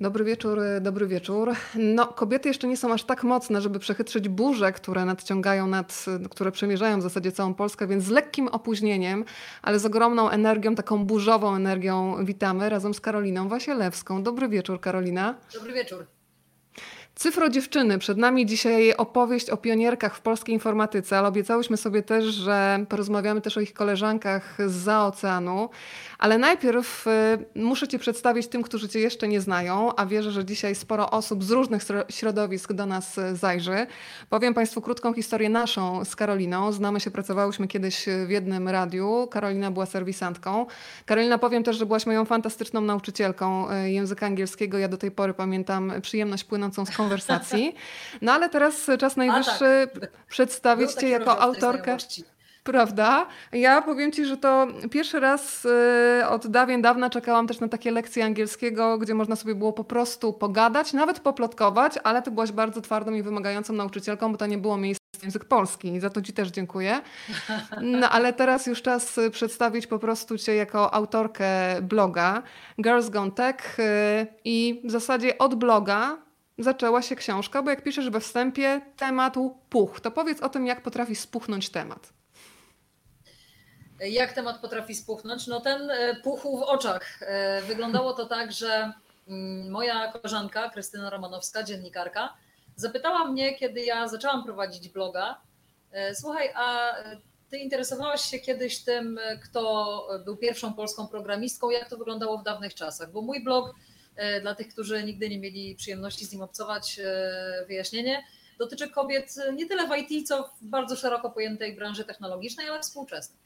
Dobry wieczór, dobry wieczór. No, kobiety jeszcze nie są aż tak mocne, żeby przechytrzyć burze, które nadciągają nad, które przemierzają w zasadzie całą Polskę, więc z lekkim opóźnieniem, ale z ogromną energią, taką burzową energią witamy razem z Karoliną Wasielewską. Dobry wieczór, Karolina. Dobry wieczór. Cyfro dziewczyny, przed nami dzisiaj opowieść o pionierkach w polskiej informatyce, ale obiecałyśmy sobie też, że porozmawiamy też o ich koleżankach za oceanu. Ale najpierw y, muszę Cię przedstawić tym, którzy Cię jeszcze nie znają, a wierzę, że dzisiaj sporo osób z różnych środowisk do nas zajrzy. Powiem Państwu krótką historię naszą z Karoliną. Znamy się, pracowałyśmy kiedyś w jednym radiu. Karolina była serwisantką. Karolina powiem też, że byłaś moją fantastyczną nauczycielką y, języka angielskiego. Ja do tej pory pamiętam przyjemność płynącą z konwersacji. No ale teraz czas najwyższy tak. przedstawić Cię jako autorkę. Prawda? Ja powiem Ci, że to pierwszy raz y, od dawien dawna czekałam też na takie lekcje angielskiego, gdzie można sobie było po prostu pogadać, nawet poplotkować, ale Ty byłaś bardzo twardą i wymagającą nauczycielką, bo to nie było miejsce na język polski za to Ci też dziękuję. No ale teraz już czas przedstawić po prostu Cię jako autorkę bloga Girls Gone Tech y, i w zasadzie od bloga zaczęła się książka, bo jak piszesz we wstępie temat puch, to powiedz o tym, jak potrafi spuchnąć temat. Jak temat potrafi spuchnąć? No ten e, puchł w oczach. E, wyglądało to tak, że mm, moja koleżanka Krystyna Romanowska, dziennikarka, zapytała mnie, kiedy ja zaczęłam prowadzić bloga, e, słuchaj, a ty interesowałaś się kiedyś tym, kto był pierwszą polską programistką, jak to wyglądało w dawnych czasach? Bo mój blog, dla tych, którzy nigdy nie mieli przyjemności z nim obcować, wyjaśnienie, dotyczy kobiet nie tyle w IT, co w bardzo szeroko pojętej branży technologicznej, ale współczesnej.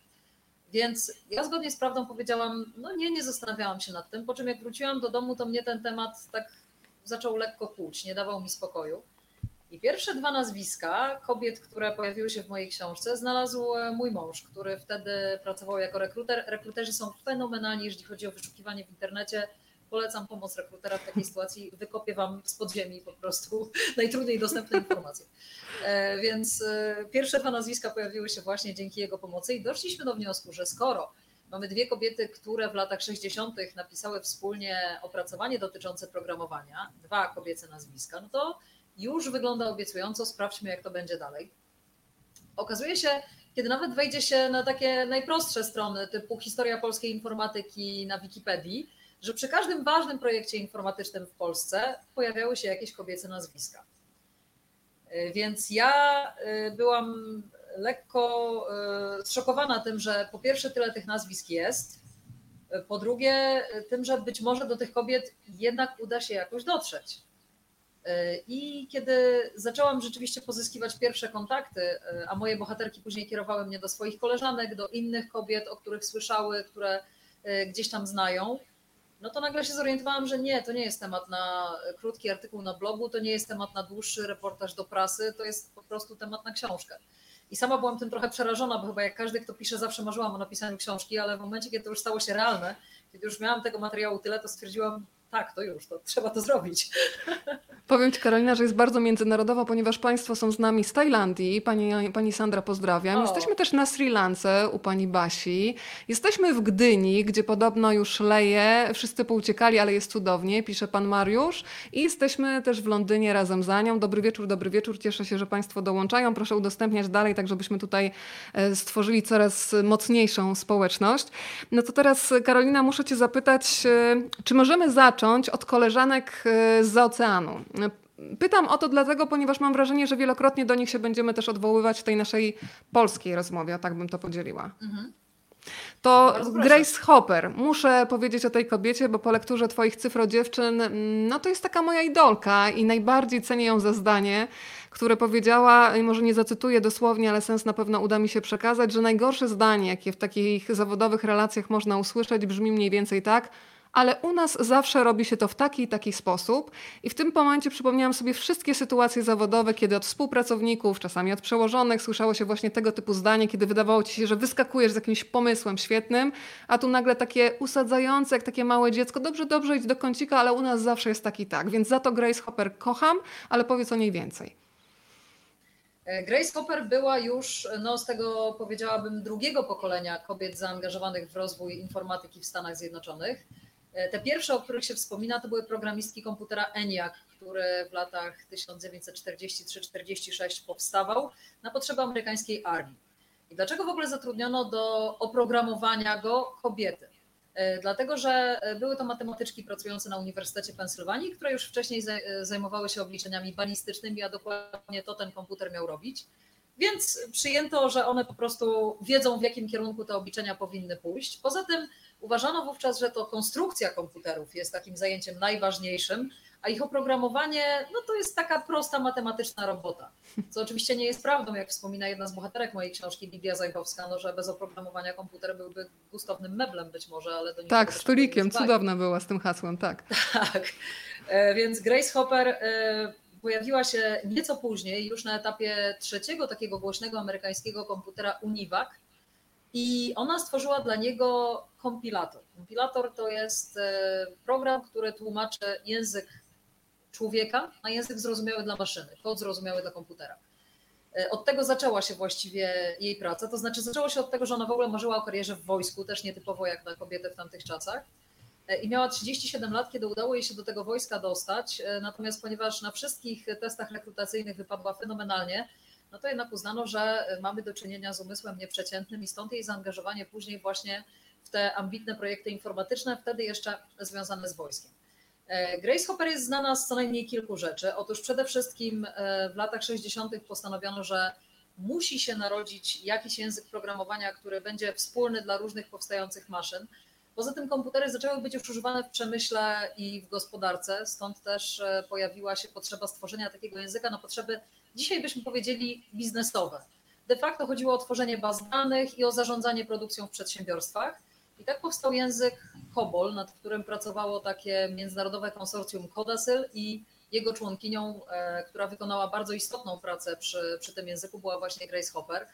Więc ja zgodnie z prawdą powiedziałam, no nie, nie zastanawiałam się nad tym, po czym jak wróciłam do domu, to mnie ten temat tak zaczął lekko kłuć, nie dawał mi spokoju. I pierwsze dwa nazwiska kobiet, które pojawiły się w mojej książce, znalazł e, mój mąż, który wtedy pracował jako rekruter. Rekruterzy są fenomenalni, jeżeli chodzi o wyszukiwanie w internecie Polecam pomoc rekrutera w takiej sytuacji. Wykopię Wam z podziemi po prostu najtrudniej dostępne informacje. E, więc e, pierwsze dwa nazwiska pojawiły się właśnie dzięki jego pomocy i doszliśmy do wniosku, że skoro mamy dwie kobiety, które w latach 60. napisały wspólnie opracowanie dotyczące programowania, dwa kobiece nazwiska, no to już wygląda obiecująco. Sprawdźmy, jak to będzie dalej. Okazuje się, kiedy nawet wejdzie się na takie najprostsze strony, typu historia polskiej informatyki na Wikipedii, że przy każdym ważnym projekcie informatycznym w Polsce pojawiały się jakieś kobiece nazwiska. Y, więc ja y, byłam lekko y, zszokowana tym, że po pierwsze tyle tych nazwisk jest, po drugie tym, że być może do tych kobiet jednak uda się jakoś dotrzeć. I kiedy zaczęłam rzeczywiście pozyskiwać pierwsze kontakty, a moje bohaterki później kierowały mnie do swoich koleżanek, do innych kobiet, o których słyszały, które gdzieś tam znają, no to nagle się zorientowałam, że nie, to nie jest temat na krótki artykuł na blogu, to nie jest temat na dłuższy reportaż do prasy, to jest po prostu temat na książkę. I sama byłam tym trochę przerażona, bo chyba jak każdy, kto pisze, zawsze marzyłam o napisaniu książki, ale w momencie, kiedy to już stało się realne, kiedy już miałam tego materiału tyle, to stwierdziłam, tak, to już, to trzeba to zrobić. Powiem Ci Karolina, że jest bardzo międzynarodowa, ponieważ Państwo są z nami z Tajlandii. Pani, pani Sandra pozdrawiam. O. Jesteśmy też na Sri Lance u Pani Basi. Jesteśmy w Gdyni, gdzie podobno już leje. Wszyscy pouciekali, ale jest cudownie, pisze Pan Mariusz. I jesteśmy też w Londynie razem za nią. Dobry wieczór, dobry wieczór. Cieszę się, że Państwo dołączają. Proszę udostępniać dalej, tak żebyśmy tutaj e, stworzyli coraz mocniejszą społeczność. No to teraz Karolina, muszę Cię zapytać, e, czy możemy zacząć od koleżanek e, z oceanu? Pytam o to dlatego, ponieważ mam wrażenie, że wielokrotnie do nich się będziemy też odwoływać w tej naszej polskiej rozmowie, tak bym to podzieliła. Mhm. To Grace Hopper. Muszę powiedzieć o tej kobiecie, bo po lekturze Twoich cyfro dziewczyn, no to jest taka moja idolka i najbardziej cenię ją za zdanie, które powiedziała, może nie zacytuję dosłownie, ale sens na pewno uda mi się przekazać, że najgorsze zdanie, jakie w takich zawodowych relacjach można usłyszeć, brzmi mniej więcej tak – ale u nas zawsze robi się to w taki i taki sposób. I w tym momencie przypomniałam sobie wszystkie sytuacje zawodowe, kiedy od współpracowników, czasami od przełożonych, słyszało się właśnie tego typu zdanie, kiedy wydawało ci się, że wyskakujesz z jakimś pomysłem świetnym, a tu nagle takie usadzające, jak takie małe dziecko, dobrze, dobrze, idź do kącika, ale u nas zawsze jest taki tak. Więc za to Grace Hopper kocham, ale powiedz o niej więcej. E, Grace Hopper była już no, z tego powiedziałabym drugiego pokolenia kobiet zaangażowanych w rozwój informatyki w Stanach Zjednoczonych. E, te pierwsze, o których się wspomina, to były programistki komputera ENIAC, który w latach 1943-46 powstawał na potrzeby amerykańskiej armii. I dlaczego w ogóle zatrudniono do oprogramowania go kobiety? E, dlatego, że były to matematyczki pracujące na Uniwersytecie Pensylwanii, które już wcześniej zajmowały się obliczeniami balistycznymi, a dokładnie to ten komputer miał robić. Więc przyjęto, że one po prostu wiedzą, w jakim kierunku te obliczenia powinny pójść. Poza tym uważano wówczas, że to konstrukcja komputerów jest takim zajęciem najważniejszym, a ich oprogramowanie no to jest taka prosta matematyczna robota. Co oczywiście nie jest prawdą, jak wspomina jedna z bohaterek mojej książki, Lidia Zajchowska, no, że bez oprogramowania komputer byłby gustownym meblem być może, ale do Tak, stolikiem, cudowna była z tym hasłem, tak. Tak, e, więc Grace Hopper e, pojawiła się nieco później, już na etapie trzeciego takiego głośnego amerykańskiego komputera Univac i ona stworzyła dla niego kompilator. Kompilator to jest e, program, który tłumaczy język człowieka na język zrozumiały dla maszyny, kod zrozumiały dla komputera. E, od tego zaczęła się właściwie jej praca, to znaczy zaczęło się od tego, że ona w ogóle marzyła o karierze w wojsku, też nietypowo jak na kobietę w tamtych czasach. E, I miała 37 lat, kiedy udało jej się do tego wojska dostać. Natomiast ponieważ na wszystkich testach rekrutacyjnych wypadła fenomenalnie, no to jednak uznano, że mamy do czynienia z umysłem nieprzeciętnym i stąd jej zaangażowanie później właśnie w te ambitne projekty informatyczne, wtedy jeszcze związane z wojskiem. E, Grace Hopper jest znana z co najmniej kilku rzeczy. Otóż przede wszystkim e, w latach 60. postanowiono, że musi się narodzić jakiś język programowania, który będzie wspólny dla różnych powstających maszyn. Poza tym komputery zaczęły być już używane w przemyśle i w gospodarce, stąd też e, pojawiła się potrzeba stworzenia takiego języka na potrzeby, dzisiaj byśmy powiedzieli, biznesowe. De facto chodziło o tworzenie baz danych i o zarządzanie produkcją w przedsiębiorstwach. I tak powstał język COBOL, nad którym pracowało takie międzynarodowe konsorcjum Codasyl i jego członkinią, e, która wykonała bardzo istotną pracę przy, przy tym języku, była właśnie Grace Hopper.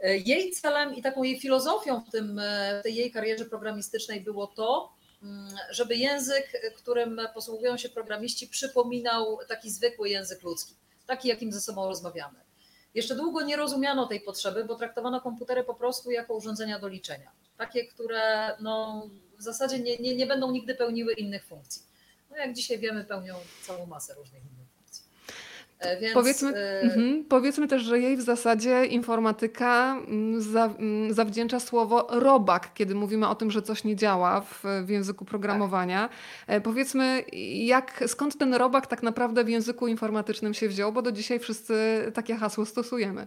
E, jej celem i taką jej filozofią w, tym, e, w tej jej karierze programistycznej było to, mm, żeby język, którym posługują się programiści, przypominał taki zwykły język ludzki, taki, jakim ze sobą rozmawiamy. Jeszcze długo nie rozumiano tej potrzeby, bo traktowano komputery po prostu jako urządzenia do liczenia takie, które no, w zasadzie nie, nie, nie będą nigdy pełniły innych funkcji. No jak dzisiaj wiemy, pełnią całą masę różnych innych więc, powiedzmy, yy... powiedzmy też, że jej w zasadzie informatyka mm, za, mm, zawdzięcza słowo robak, kiedy mówimy o tym, że coś nie działa w, w języku programowania. Tak. Powiedzmy, jak, skąd ten robak tak naprawdę w języku informatycznym się wziął, bo do dzisiaj wszyscy takie hasło stosujemy.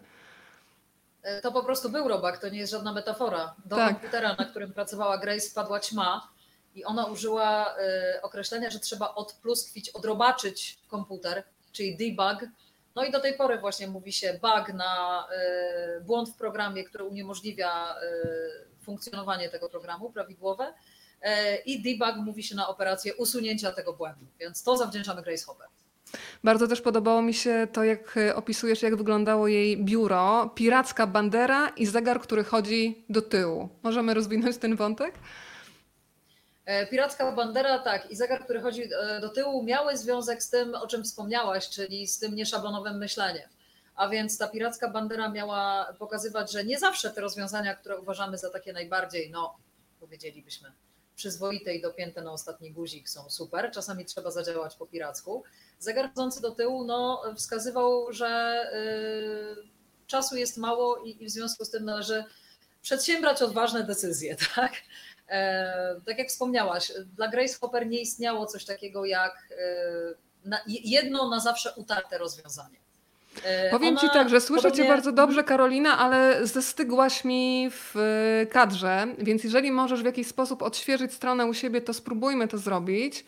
E, to po prostu był robak, to nie jest żadna metafora. Do tak. komputera, na którym pracowała Grace, wpadła ćma i ona użyła e, określenia, że trzeba odpluskwić, odrobaczyć komputer, czyli debug. No i do tej pory właśnie mówi się bug na e, błąd w programie, który uniemożliwia funkcjonowanie tego programu prawidłowe. I debug mówi się na operację usunięcia tego błędu. Więc to zawdzięczamy Grace Hopper. Bardzo też podobało mi się to, jak opisujesz, jak wyglądało jej biuro. Piracka bandera i zegar, który chodzi do tyłu. Możemy rozwinąć ten wątek? E, piracka bandera, tak, i zegar, który chodzi e, do tyłu, miały związek z tym, o czym wspomniałaś, czyli z tym nieszablonowym myśleniem. A więc ta piracka bandera miała pokazywać, że nie zawsze te rozwiązania, które uważamy za takie najbardziej, no, powiedzielibyśmy, przyzwoite i dopięte na ostatni guzik są super. Czasami trzeba zadziałać po piracku. Zegar chodzący do tyłu no, wskazywał, że y, czasu jest mało i, i w związku z tym należy przedsiębrać odważne decyzje. Tak? E, tak jak wspomniałaś, dla Grace Hopper nie istniało coś takiego jak na, jedno na zawsze utarte rozwiązanie. E, Powiem Ona Ci tak, że słyszę podobnie... Cię bardzo dobrze, Karolina, ale zestygłaś mi w kadrze, więc jeżeli możesz w jakiś sposób odświeżyć stronę u siebie, to spróbujmy to zrobić.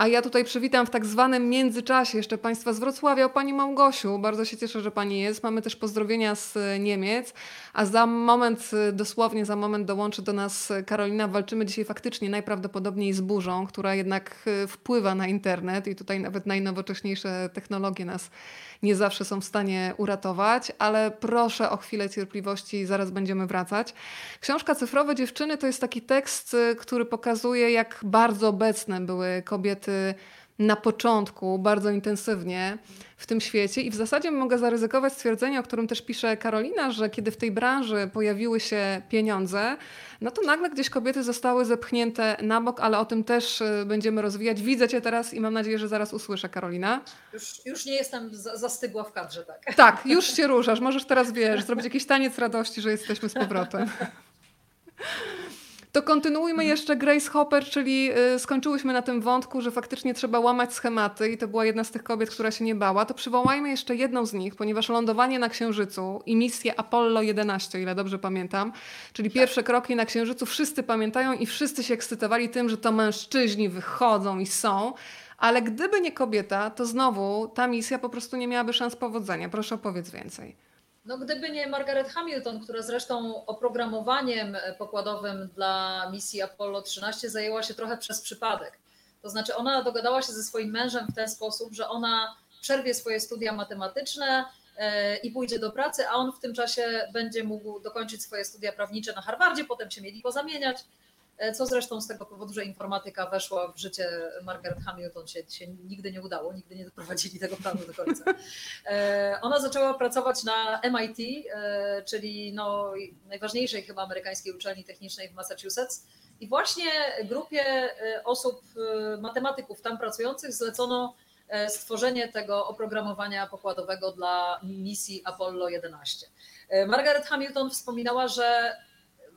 A ja tutaj przywitam w tak zwanym międzyczasie jeszcze Państwa z Wrocławia o Pani Małgosiu. Bardzo się cieszę, że Pani jest. Mamy też pozdrowienia z e, Niemiec. A za moment, e, dosłownie za moment dołączy do nas Karolina. Walczymy dzisiaj faktycznie najprawdopodobniej z burzą, która jednak e, wpływa na internet i tutaj nawet najnowocześniejsze technologie nas nie zawsze są w stanie uratować, ale proszę o chwilę cierpliwości, zaraz będziemy wracać. Książka Cyfrowe Dziewczyny to jest taki tekst, który pokazuje, jak bardzo obecne były kobiety na początku bardzo intensywnie w tym świecie i w zasadzie mogę zaryzykować stwierdzenie, o którym też pisze Karolina, że kiedy w tej branży pojawiły się pieniądze, no to nagle gdzieś kobiety zostały zepchnięte na bok, ale o tym też y, będziemy rozwijać. Widzę Cię teraz i mam nadzieję, że zaraz usłyszę, Karolina. Już, już nie jestem za, zastygła w kadrze, tak. Tak, już się ruszasz. Możesz teraz, wiesz, zrobić jakiś taniec radości, że jesteśmy z powrotem. To kontynuujmy jeszcze Grace Hopper, czyli y, skończyłyśmy na tym wątku, że faktycznie trzeba łamać schematy i to była jedna z tych kobiet, która się nie bała. To przywołajmy jeszcze jedną z nich, ponieważ lądowanie na Księżycu i misję Apollo 11, o ile dobrze pamiętam, czyli pierwsze kroki na Księżycu, wszyscy pamiętają i wszyscy się ekscytowali tym, że to mężczyźni wychodzą i są. Ale gdyby nie kobieta, to znowu ta misja po prostu nie miałaby szans powodzenia. Proszę opowiedz więcej. No gdyby nie Margaret Hamilton, która zresztą oprogramowaniem pokładowym dla misji Apollo 13 zajęła się trochę przez przypadek. To znaczy ona dogadała się ze swoim mężem w ten sposób, że ona przerwie swoje studia matematyczne e, i pójdzie do pracy, a on w tym czasie będzie mógł dokończyć swoje studia prawnicze na Harvardzie, potem się mieli pozamieniać co zresztą z tego powodu, że informatyka weszła w życie Margaret Hamilton się, się nigdy nie udało, nigdy nie doprowadzili tego planu do końca. E, ona zaczęła pracować na MIT, e, czyli no, najważniejszej chyba amerykańskiej uczelni technicznej w Massachusetts. I właśnie grupie osób, matematyków tam pracujących zlecono stworzenie tego oprogramowania pokładowego dla misji Apollo 11. Margaret Hamilton wspominała, że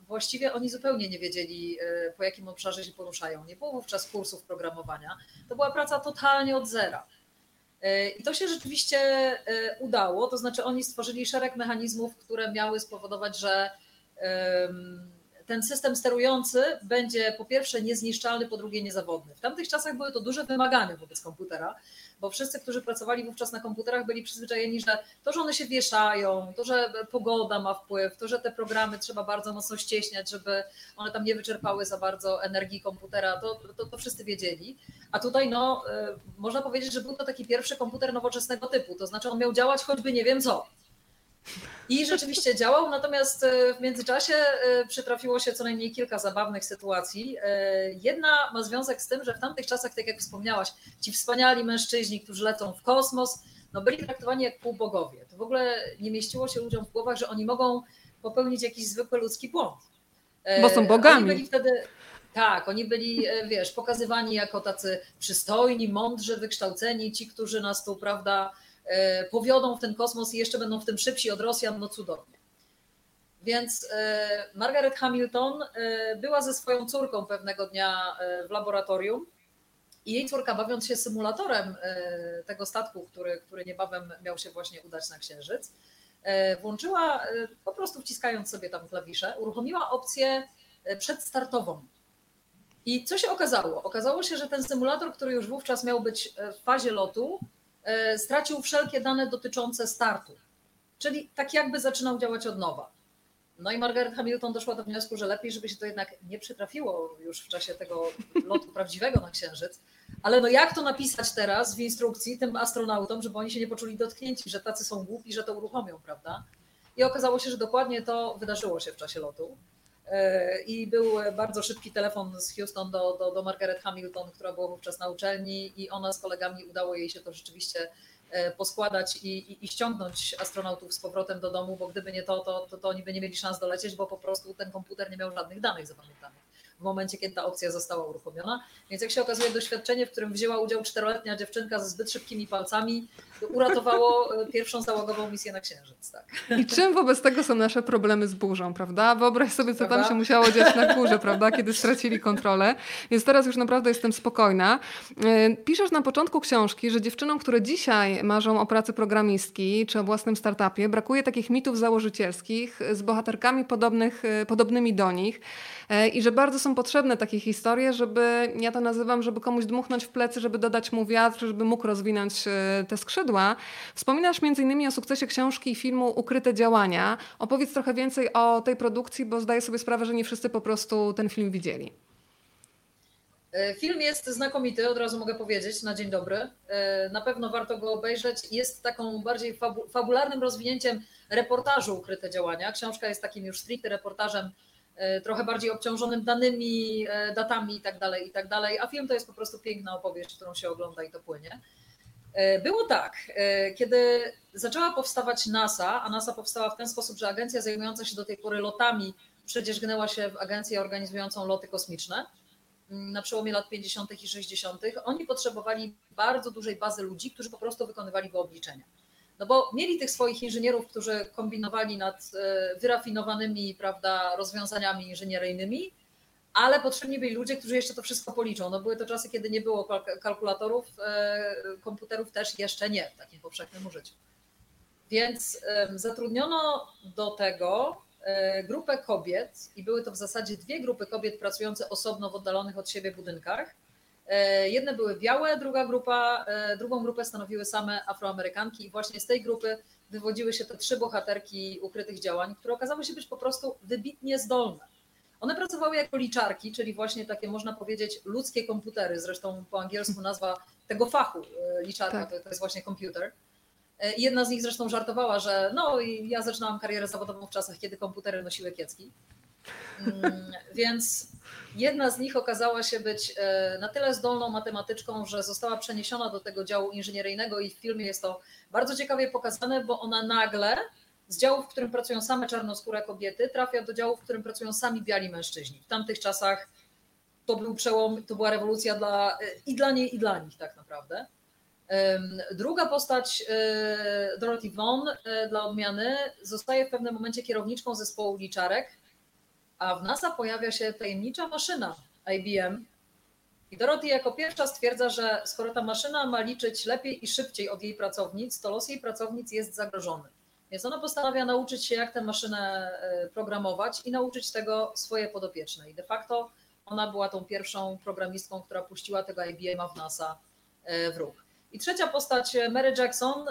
właściwie oni zupełnie nie wiedzieli, e, po jakim obszarze się poruszają. Nie było wówczas kursów programowania. To była praca totalnie od zera. E, I to się rzeczywiście e, udało, to znaczy oni stworzyli szereg mechanizmów, które miały spowodować, że ten system sterujący będzie po pierwsze niezniszczalny, po drugie niezawodny. W tamtych czasach były to duże wymagania wobec komputera, bo wszyscy, którzy pracowali wówczas na komputerach, byli przyzwyczajeni, że to, że one się wieszają, to, że pogoda ma wpływ, to, że te programy trzeba bardzo mocno ścieśniać, żeby one tam nie wyczerpały za bardzo energii komputera, to, to, to wszyscy wiedzieli. A tutaj, no, y, można powiedzieć, że był to taki pierwszy komputer nowoczesnego typu, to znaczy on miał działać choćby nie wiem co. I rzeczywiście działał, natomiast e, w międzyczasie e, przytrafiło się co najmniej kilka zabawnych sytuacji. E, jedna ma związek z tym, że w tamtych czasach, tak jak wspomniałaś, ci wspaniali mężczyźni, którzy lecą w kosmos, no byli traktowani jak półbogowie. To w ogóle nie mieściło się ludziom w głowach, że oni mogą popełnić jakiś zwykły ludzki błąd. Bo są bogami. Oni byli wtedy, tak, oni byli, wiesz, pokazywani jako tacy przystojni, mądrzy, wykształceni, ci, którzy nas tu, prawda, powiodą w ten kosmos i jeszcze będą w tym szybsi od Rosjan, no cudownie. Więc e, Margaret Hamilton e, była ze swoją córką pewnego dnia w laboratorium i jej córka, bawiąc się symulatorem tego statku, który, który niebawem miał się właśnie udać na Księżyc, włączyła, po prostu wciskając sobie tam klawisze, uruchomiła opcję przedstartową. I co się okazało? Okazało się, że ten symulator, który już wówczas miał być w fazie lotu, E, stracił wszelkie dane dotyczące startu. Czyli tak jakby zaczynał działać od nowa. No i Margaret Hamilton doszła do wniosku, że lepiej, żeby się to jednak nie przytrafiło już w czasie tego lotu prawdziwego na Księżyc. Ale no jak to napisać teraz w instrukcji tym astronautom, żeby oni się nie poczuli dotknięci, że tacy są głupi, że to uruchomią, prawda? I okazało się, że dokładnie to wydarzyło się w czasie lotu. E, I był bardzo szybki telefon z Houston do, do, do Margaret Hamilton, która była wówczas na uczelni, i ona z kolegami udało jej się to rzeczywiście e, poskładać i, i, i, ściągnąć astronautów z powrotem do domu, bo gdyby nie to, to, to, to oni by nie mieli szans dolecieć, bo po prostu ten komputer nie miał żadnych danych zapamiętanych momencie, kiedy ta opcja została uruchomiona. Więc jak się okazuje, doświadczenie, w którym wzięła udział czteroletnia dziewczynka ze zbyt szybkimi palcami, uratowało e, pierwszą załogową misję na Księżyc. Tak. I czym wobec tego są nasze problemy z burzą, prawda? Wyobraź sobie, co prawda? tam się musiało dziać na górze, prawda? Kiedy stracili kontrolę. Więc teraz już naprawdę jestem spokojna. E, piszesz na początku książki, że dziewczynom, które dzisiaj marzą o pracy programistki czy o własnym startupie, brakuje takich mitów założycielskich z bohaterkami podobnych, e, podobnymi do nich. I że bardzo są potrzebne takie historie, żeby, ja to nazywam, żeby komuś dmuchnąć w plecy, żeby dodać mu wiatr, żeby mógł rozwinąć e, te skrzydła. Wspominasz innymi o sukcesie książki i filmu Ukryte działania. Opowiedz trochę więcej o tej produkcji, bo zdaję sobie sprawę, że nie wszyscy po prostu ten film widzieli. E, film jest znakomity, od razu mogę powiedzieć, na dzień dobry. Na pewno warto go obejrzeć. Jest taką bardziej fabularnym rozwinięciem reportażu Ukryte Działania. Książka jest takim już stricte reportażem trochę bardziej obciążonym danymi, datami i tak dalej, i tak. A film to jest po prostu piękna opowieść, którą się ogląda i to płynie. Było tak, kiedy zaczęła powstawać NASA, a NASA powstała w ten sposób, że agencja zajmująca się do tej pory lotami przecież gnęła się w agencję organizującą loty kosmiczne mm, na przełomie lat 50. i 60. Oni potrzebowali bardzo dużej bazy ludzi, którzy po prostu wykonywali wyobliczenia. No bo mieli tych swoich inżynierów, którzy kombinowali nad e, wyrafinowanymi prawda, rozwiązaniami inżynieryjnymi, ale potrzebni byli ludzie, którzy jeszcze to wszystko policzą. No były to czasy, kiedy nie było kalkulatorów, e, komputerów też jeszcze nie w takim powszechnym użyciu. Więc zatrudniono do tego E, grupę kobiet i były to w zasadzie dwie grupy kobiet pracujące osobno w oddalonych od siebie budynkach. E, jedne były białe, druga grupa, e, drugą grupę stanowiły same Afroamerykanki i właśnie z tej grupy wywodziły się te trzy bohaterki ukrytych działań, które okazały się być po prostu wybitnie zdolne. One pracowały jako liczarki, czyli właśnie takie można powiedzieć ludzkie komputery, zresztą po angielsku nazwa tego fachu liczarka tak. to, to jest właśnie komputer. E, jedna z nich zresztą żartowała, że no ja zaczynałam karierę zawodową w czasach, kiedy komputery nosiły kiecki. Mm, więc jedna z nich okazała się być e, na tyle zdolną matematyczką, że została przeniesiona do tego działu inżynieryjnego i w filmie jest to bardzo ciekawie pokazane, bo ona nagle z działu, w którym pracują same czarnoskóre kobiety, trafia do działu, w którym pracują sami biali mężczyźni. W tamtych czasach to był przełom, to była rewolucja dla, e, i dla niej, i dla nich tak naprawdę. Druga postać, e, Dorothy Vaughan, dla odmiany, zostaje w pewnym momencie kierowniczką zespołu liczarek, a w NASA pojawia się tajemnicza maszyna IBM. I Dorothy jako pierwsza stwierdza, że skoro ta maszyna ma liczyć lepiej i szybciej od jej pracownic, to los jej pracownic jest zagrożony. Więc ona postanawia nauczyć się, jak tę maszynę e, programować i nauczyć tego swoje podopieczne. I de facto ona była tą pierwszą programistką, która puściła tego IBM-a w NASA w ruch. I trzecia postać, e, Mary Jackson,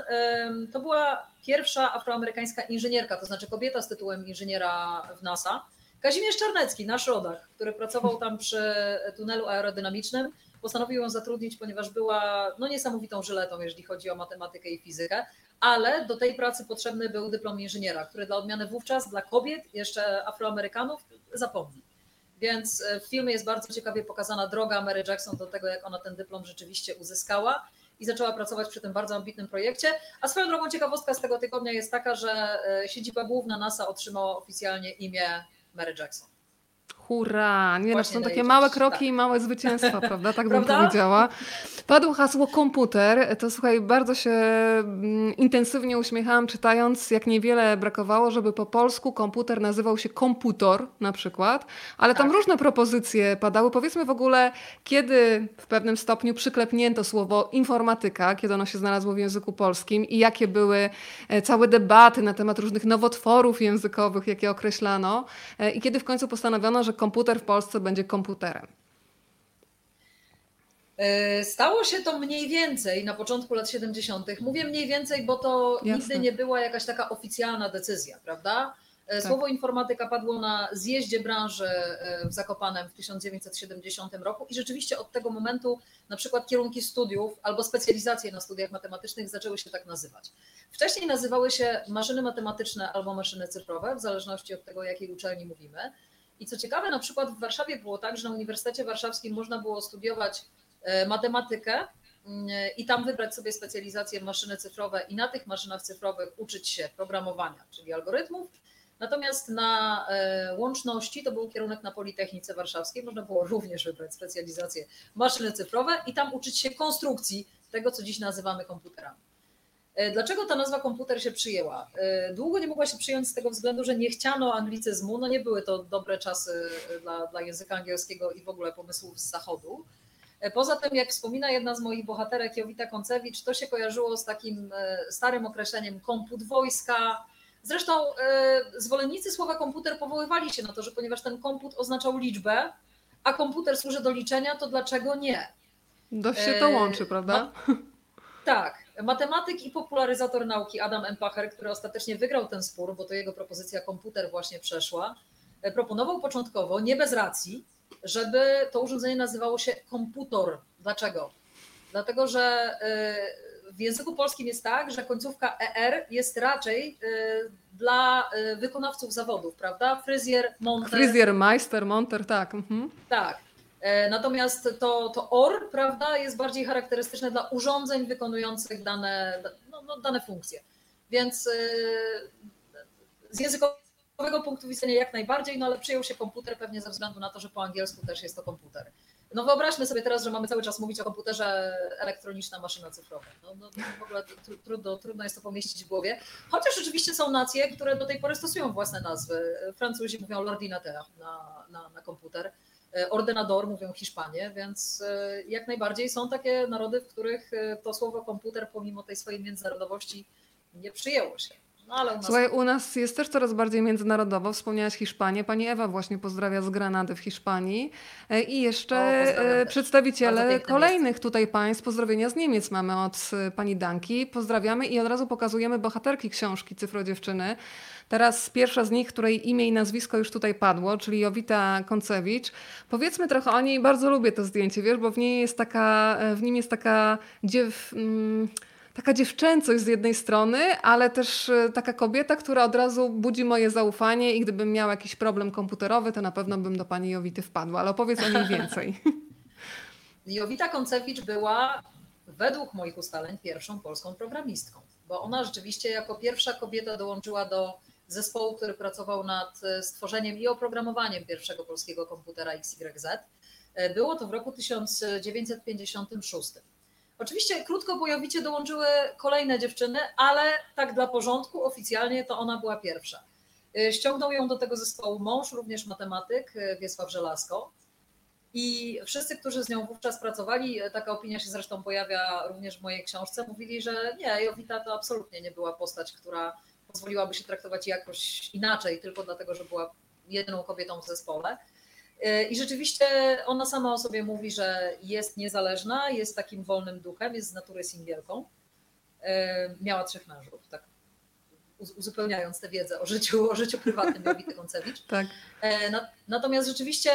to była pierwsza afroamerykańska inżynierka, to znaczy kobieta z tytułem inżyniera w NASA. Kazimierz Czarnecki, nasz rodak, który pracował tam przy tunelu aerodynamicznym, postanowił ją zatrudnić, ponieważ była no, niesamowitą żyletą, jeżeli chodzi o matematykę i fizykę, ale do tej pracy potrzebny był dyplom inżyniera, który dla odmiany wówczas dla kobiet, jeszcze afroamerykanów, zapomni. Więc e, w filmie jest bardzo ciekawie pokazana droga Mary Jackson do tego, jak ona ten dyplom rzeczywiście uzyskała i zaczęła pracować przy tym bardzo ambitnym projekcie. A swoją drogą ciekawostka z tego tygodnia jest taka, że e, siedziba główna NASA otrzymała oficjalnie imię Mary Jackson. Hurra! Nie, no, są takie małe kroki tak. i małe zwycięstwa, prawda? Tak bym powiedziała. Padło hasło komputer. To słuchaj, bardzo się mm, intensywnie uśmiechałam czytając, jak niewiele brakowało, żeby po polsku komputer nazywał się komputor na przykład, ale tam tak. różne propozycje padały. Powiedzmy w ogóle, kiedy w pewnym stopniu przyklepnięto słowo informatyka, kiedy ono się znalazło w języku polskim i jakie były e, całe debaty na temat różnych nowotworów językowych, jakie określano e, i kiedy w końcu postanowiono, że komputer w Polsce będzie komputerem. E, stało się to mniej więcej na początku lat 70. Mówię mniej więcej, bo to Jasne. nigdy nie była jakaś taka oficjalna decyzja, prawda? E, tak. Słowo informatyka padło na zjeździe branży e, w Zakopanem w 1970 roku i rzeczywiście od tego momentu na przykład kierunki studiów albo specjalizacje na studiach matematycznych zaczęły się tak nazywać. Wcześniej nazywały się maszyny matematyczne albo maszyny cyfrowe, w zależności od tego, jakiej uczelni mówimy. I co ciekawe, na przykład w Warszawie było tak, że na Uniwersytecie Warszawskim można było studiować e, matematykę mm, i tam wybrać sobie specjalizację maszyny cyfrowe i na tych maszynach cyfrowych uczyć się programowania, czyli algorytmów. Natomiast na e, łączności to był kierunek na Politechnice Warszawskiej. Można było również wybrać specjalizację maszyny cyfrowe i tam uczyć się konstrukcji tego, co dziś nazywamy komputerami. E, dlaczego ta nazwa komputer się przyjęła? E, długo nie mogła się przyjąć z tego względu, że nie chciano anglicyzmu, no nie były to dobre czasy e, dla, dla języka angielskiego i w ogóle pomysłów z zachodu. Poza tym, jak wspomina jedna z moich bohaterek, Jowita Koncewicz, to się kojarzyło z takim starym określeniem komput wojska. Zresztą zwolennicy słowa komputer powoływali się na to, że ponieważ ten komput oznaczał liczbę, a komputer służy do liczenia, to dlaczego nie? Dość się to łączy, prawda? No, tak. Matematyk i popularyzator nauki Adam Empacher, który ostatecznie wygrał ten spór, bo to jego propozycja komputer właśnie przeszła, e, proponował początkowo, nie bez racji, żeby to urządzenie nazywało się komputor. Dlaczego? Dlatego, że e, w języku polskim jest tak, że końcówka ER jest raczej dla wykonawców zawodów, prawda? Fryzjer, monter. Fryzjer, majster, monter, tak. Mhm. Tak. Natomiast to, to OR, prawda, jest bardziej charakterystyczne dla urządzeń wykonujących dane, no, no, dane funkcje. Więc z językowego punktu widzenia jak najbardziej, no ale przyjął się komputer pewnie ze względu na to, że po angielsku też jest to komputer. No wyobraźmy sobie teraz, że mamy cały czas mówić o komputerze elektroniczna maszyna cyfrowa. No, no, no w ogóle trudno, trudno jest to pomieścić w głowie. Chociaż oczywiście są nacje, które do tej pory stosują własne nazwy. Francuzi mówią l'ordinateur na, na, na komputer. Ordynador mówią Hiszpanie, więc e, jak najbardziej są takie narody, w których e, to słowo komputer, pomimo tej swojej międzynarodowości, nie przyjęło się. Ale u nas... Słuchaj, u nas jest też coraz bardziej międzynarodowo. Wspomniałaś Hiszpanię. Pani Ewa właśnie pozdrawia z Granady w Hiszpanii. E, I jeszcze o, przedstawiciele kolejnych tutaj państw. Pozdrowienia z Niemiec mamy od pani Danki. Pozdrawiamy i od razu pokazujemy bohaterki książki Cyfro Dziewczyny. Teraz pierwsza z nich, której imię i nazwisko już tutaj padło, czyli Jowita Koncewicz. Powiedzmy trochę o niej. Bardzo lubię to zdjęcie, wiesz, bo w niej jest taka, w nim jest taka dziew... Mm, taka dziewczęcość z jednej strony, ale też e, taka kobieta, która od razu budzi moje zaufanie i gdybym miała jakiś problem komputerowy, to na pewno bym do pani Jowity wpadła, ale opowiedz o niej więcej. Jowita Koncewicz była według moich ustaleń pierwszą polską programistką, bo ona rzeczywiście jako pierwsza kobieta dołączyła do zespołu, który pracował nad e, stworzeniem i oprogramowaniem pierwszego polskiego komputera XYZ. E, było to w roku 1956. Oczywiście krótko bojowicie dołączyły kolejne dziewczyny, ale tak dla porządku oficjalnie to ona była pierwsza. Y, ściągnął ją do tego zespołu mąż, również matematyk y, Wiesław Żelazko. I wszyscy, którzy z nią wówczas pracowali, y, taka opinia się zresztą pojawia również w mojej książce, mówili, że nie, Jowita to absolutnie nie była postać, która pozwoliłaby się traktować jakoś inaczej, tylko dlatego, że była jedyną kobietą w zespole. E, I rzeczywiście ona sama o sobie mówi, że jest niezależna, jest takim wolnym duchem, jest z natury singielką. E, miała trzech mężów, tak uzupełniając tę wiedzę o życiu, o życiu prywatnym Jowity Koncewicz. Tak. E, natomiast rzeczywiście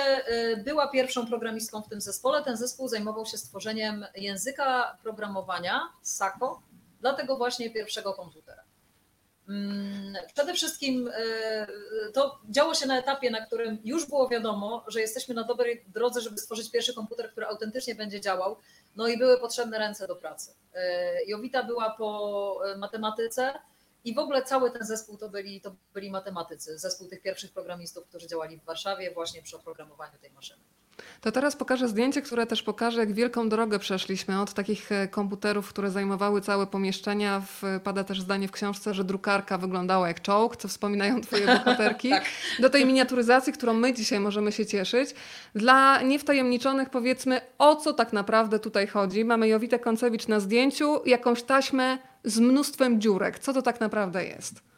była pierwszą programistką w tym zespole. Ten zespół zajmował się stworzeniem języka programowania SACO dla tego właśnie pierwszego komputera. Mm, przede wszystkim e, to działo się na etapie, na którym już było wiadomo, że jesteśmy na dobrej drodze, żeby stworzyć pierwszy komputer, który autentycznie będzie działał. No i były potrzebne ręce do pracy. E, Jowita była po e, matematyce i w ogóle cały ten zespół to byli, to byli matematycy. Zespół tych pierwszych programistów, którzy działali w Warszawie właśnie przy oprogramowaniu tej maszyny. To teraz pokażę zdjęcie, które też pokaże, jak wielką drogę przeszliśmy od takich e, komputerów, które zajmowały całe pomieszczenia. Pada też zdanie w książce, że drukarka wyglądała jak czołg, co wspominają twoje bohaterki, tak. do tej miniaturyzacji, którą my dzisiaj możemy się cieszyć. Dla niewtajemniczonych powiedzmy, o co tak naprawdę tutaj chodzi. Mamy Jowitę Koncewicz na zdjęciu, jakąś taśmę z mnóstwem dziurek. Co to tak naprawdę jest?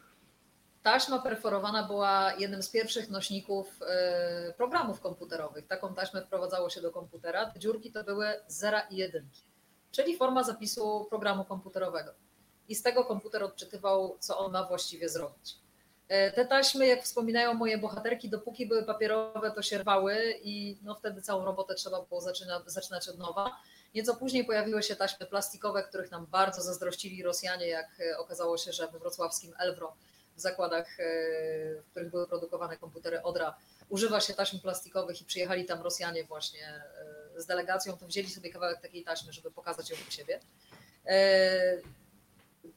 Taśma perforowana była jednym z pierwszych nośników e, programów komputerowych. Taką taśmę wprowadzało się do komputera. Te dziurki to były zera i jedynki, czyli forma zapisu programu komputerowego. I z tego komputer odczytywał, co on ma właściwie zrobić. E, te taśmy, jak wspominają moje bohaterki, dopóki były papierowe, to się rwały i no wtedy całą robotę trzeba było zaczyna, zaczynać od nowa. Nieco później pojawiły się taśmy plastikowe, których nam bardzo zazdrościli Rosjanie, jak e, okazało się, że we wrocławskim Elwro zakładach, e, w których były produkowane komputery Odra, używa się taśm plastikowych i przyjechali tam Rosjanie właśnie e, z delegacją, to wzięli sobie kawałek takiej taśmy, żeby pokazać ją u siebie. E,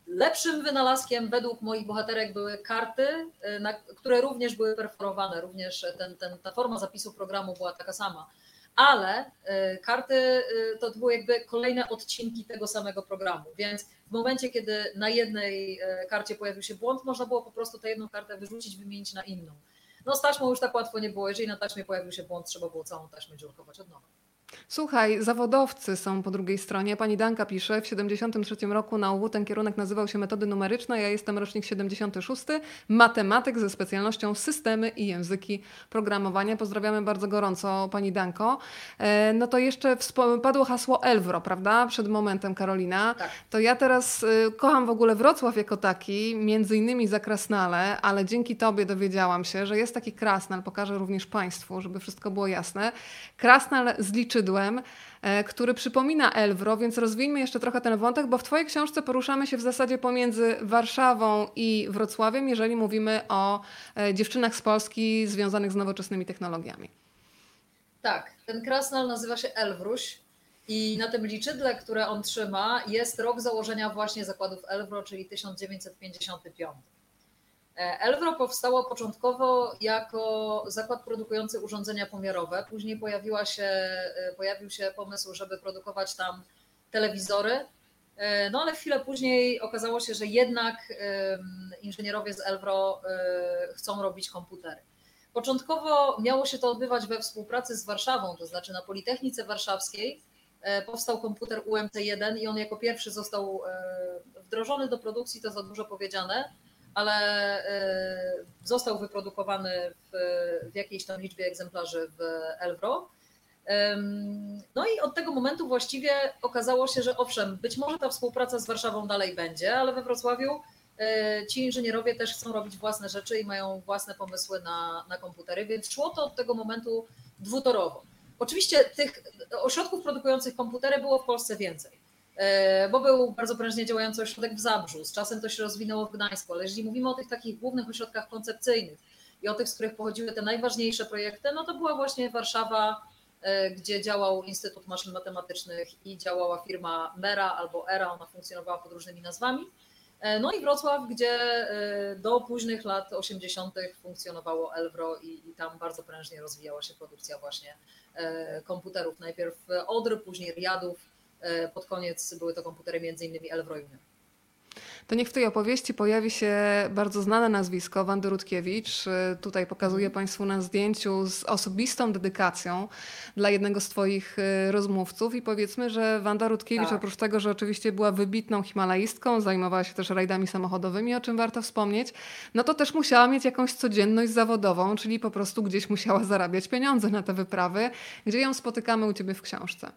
lepszym wynalazkiem według moich bohaterek były karty, które również były perforowane, również ten, ten, ta forma zapisu programu była taka sama ale y, karty y, to były jakby kolejne odcinki tego samego programu, więc w momencie, kiedy na jednej y, karcie pojawił się błąd, można było po prostu tę jedną kartę wyrzucić, wymienić na inną. No z taśmą już tak łatwo nie było, jeżeli na taśmie pojawił się błąd, trzeba było całą taśmę dziurkować od nowa. Słuchaj, zawodowcy są po drugiej stronie. Pani Danka pisze, w 73 roku na UW ten kierunek nazywał się metody numeryczne. Ja jestem rocznik 76, matematyk ze specjalnością systemy i języki programowania. Pozdrawiamy bardzo gorąco Pani Danko. E, no to jeszcze padło hasło Elwro, prawda? Przed momentem Karolina. Tak. To ja teraz y, kocham w ogóle Wrocław jako taki, między innymi za Krasnale, ale dzięki Tobie dowiedziałam się, że jest taki Krasnal, pokażę również Państwu, żeby wszystko było jasne. Krasnal z liczy skrzydłem, e, który przypomina Elwro, więc rozwijmy jeszcze trochę ten wątek, bo w Twojej książce poruszamy się w zasadzie pomiędzy Warszawą i Wrocławiem, jeżeli mówimy o e, dziewczynach z Polski związanych z nowoczesnymi technologiami. Tak, ten krasnal nazywa się Elwruś i na tym liczydle, które on trzyma, jest rok założenia właśnie zakładów Elwro, czyli 1955. E, Elwro powstało początkowo jako zakład produkujący urządzenia pomiarowe. Później pojawiła się, e, pojawił się pomysł, żeby produkować tam telewizory. E, no ale chwilę później okazało się, że jednak inżynierowie z Elwro chcą robić komputery. Początkowo miało się to odbywać we współpracy z Warszawą, to znaczy na Politechnice Warszawskiej powstał komputer UMT1 i on jako pierwszy został wdrożony do produkcji, to za dużo powiedziane ale e, został wyprodukowany w, w jakiejś tam liczbie egzemplarzy w Elwro. No i od tego momentu właściwie okazało się, że owszem, być może ta współpraca z Warszawą dalej będzie, ale we Wrocławiu e, ci inżynierowie też chcą robić własne rzeczy i mają własne pomysły na, na komputery, więc szło to od tego momentu dwutorowo. Oczywiście tych ośrodków produkujących komputery było w Polsce więcej. E, bo był bardzo prężnie działający ośrodek w Zabrzu, z czasem to się rozwinęło w Gdańsku, ale jeżeli mówimy o tych takich głównych ośrodkach koncepcyjnych i o tych, z których pochodziły te najważniejsze projekty, no to była właśnie Warszawa, e, gdzie działał Instytut Maszyn Matematycznych i działała firma Mera albo ERA, ona funkcjonowała pod różnymi nazwami. E, no i Wrocław, gdzie do późnych lat 80. funkcjonowało Elwro i, i tam bardzo prężnie rozwijała się produkcja właśnie komputerów. Najpierw Odry, później Riadów, pod koniec były to komputery między innymi Elwroiny. To niech w tej opowieści pojawi się bardzo znane nazwisko, Wandy Rutkiewicz. E, tutaj pokazuję mhm. Państwu na zdjęciu z osobistą dedykacją dla jednego z Twoich e, rozmówców. I powiedzmy, że Wanda Rutkiewicz, tak. oprócz tego, że oczywiście była wybitną himalaistką, zajmowała się też rajdami samochodowymi, o czym warto wspomnieć, no to też musiała mieć jakąś codzienność zawodową, czyli po prostu gdzieś musiała zarabiać pieniądze na te wyprawy. Gdzie ją spotykamy u Ciebie w książce?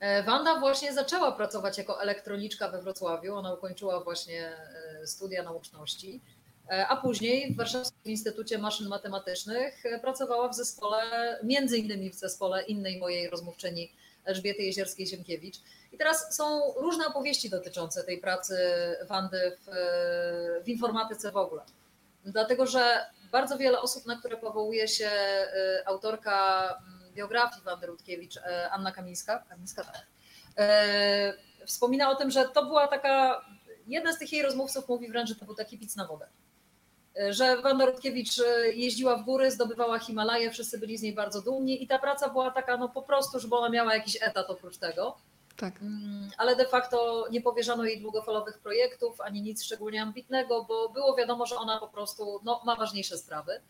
E, Wanda właśnie zaczęła pracować jako elektroniczka we Wrocławiu. Ona ukończyła właśnie e, studia nauczności, e, a później w Warszawskim Instytucie Maszyn Matematycznych pracowała w zespole, między innymi w zespole innej mojej rozmówczyni Elżbiety Jezierskiej-Ziemkiewicz. I teraz są różne opowieści dotyczące tej pracy Wandy w, w informatyce w ogóle. Dlatego, że bardzo wiele osób, na które powołuje się autorka biografii Wandy Rutkiewicz, e, Anna Kamińska, Kamińska tak, e, wspomina o tym, że to była taka, jeden z tych jej rozmówców mówi wręcz, że to był taki pic na wodę. E, że Wanda Rutkiewicz jeździła w góry, zdobywała Himalaje, wszyscy byli z niej bardzo dumni i ta praca była taka no po prostu, żeby ona miała jakiś etat oprócz tego. Tak. Mm, ale de facto nie powierzano jej długofalowych projektów, ani nic szczególnie ambitnego, bo było wiadomo, że ona po prostu no, ma ważniejsze sprawy.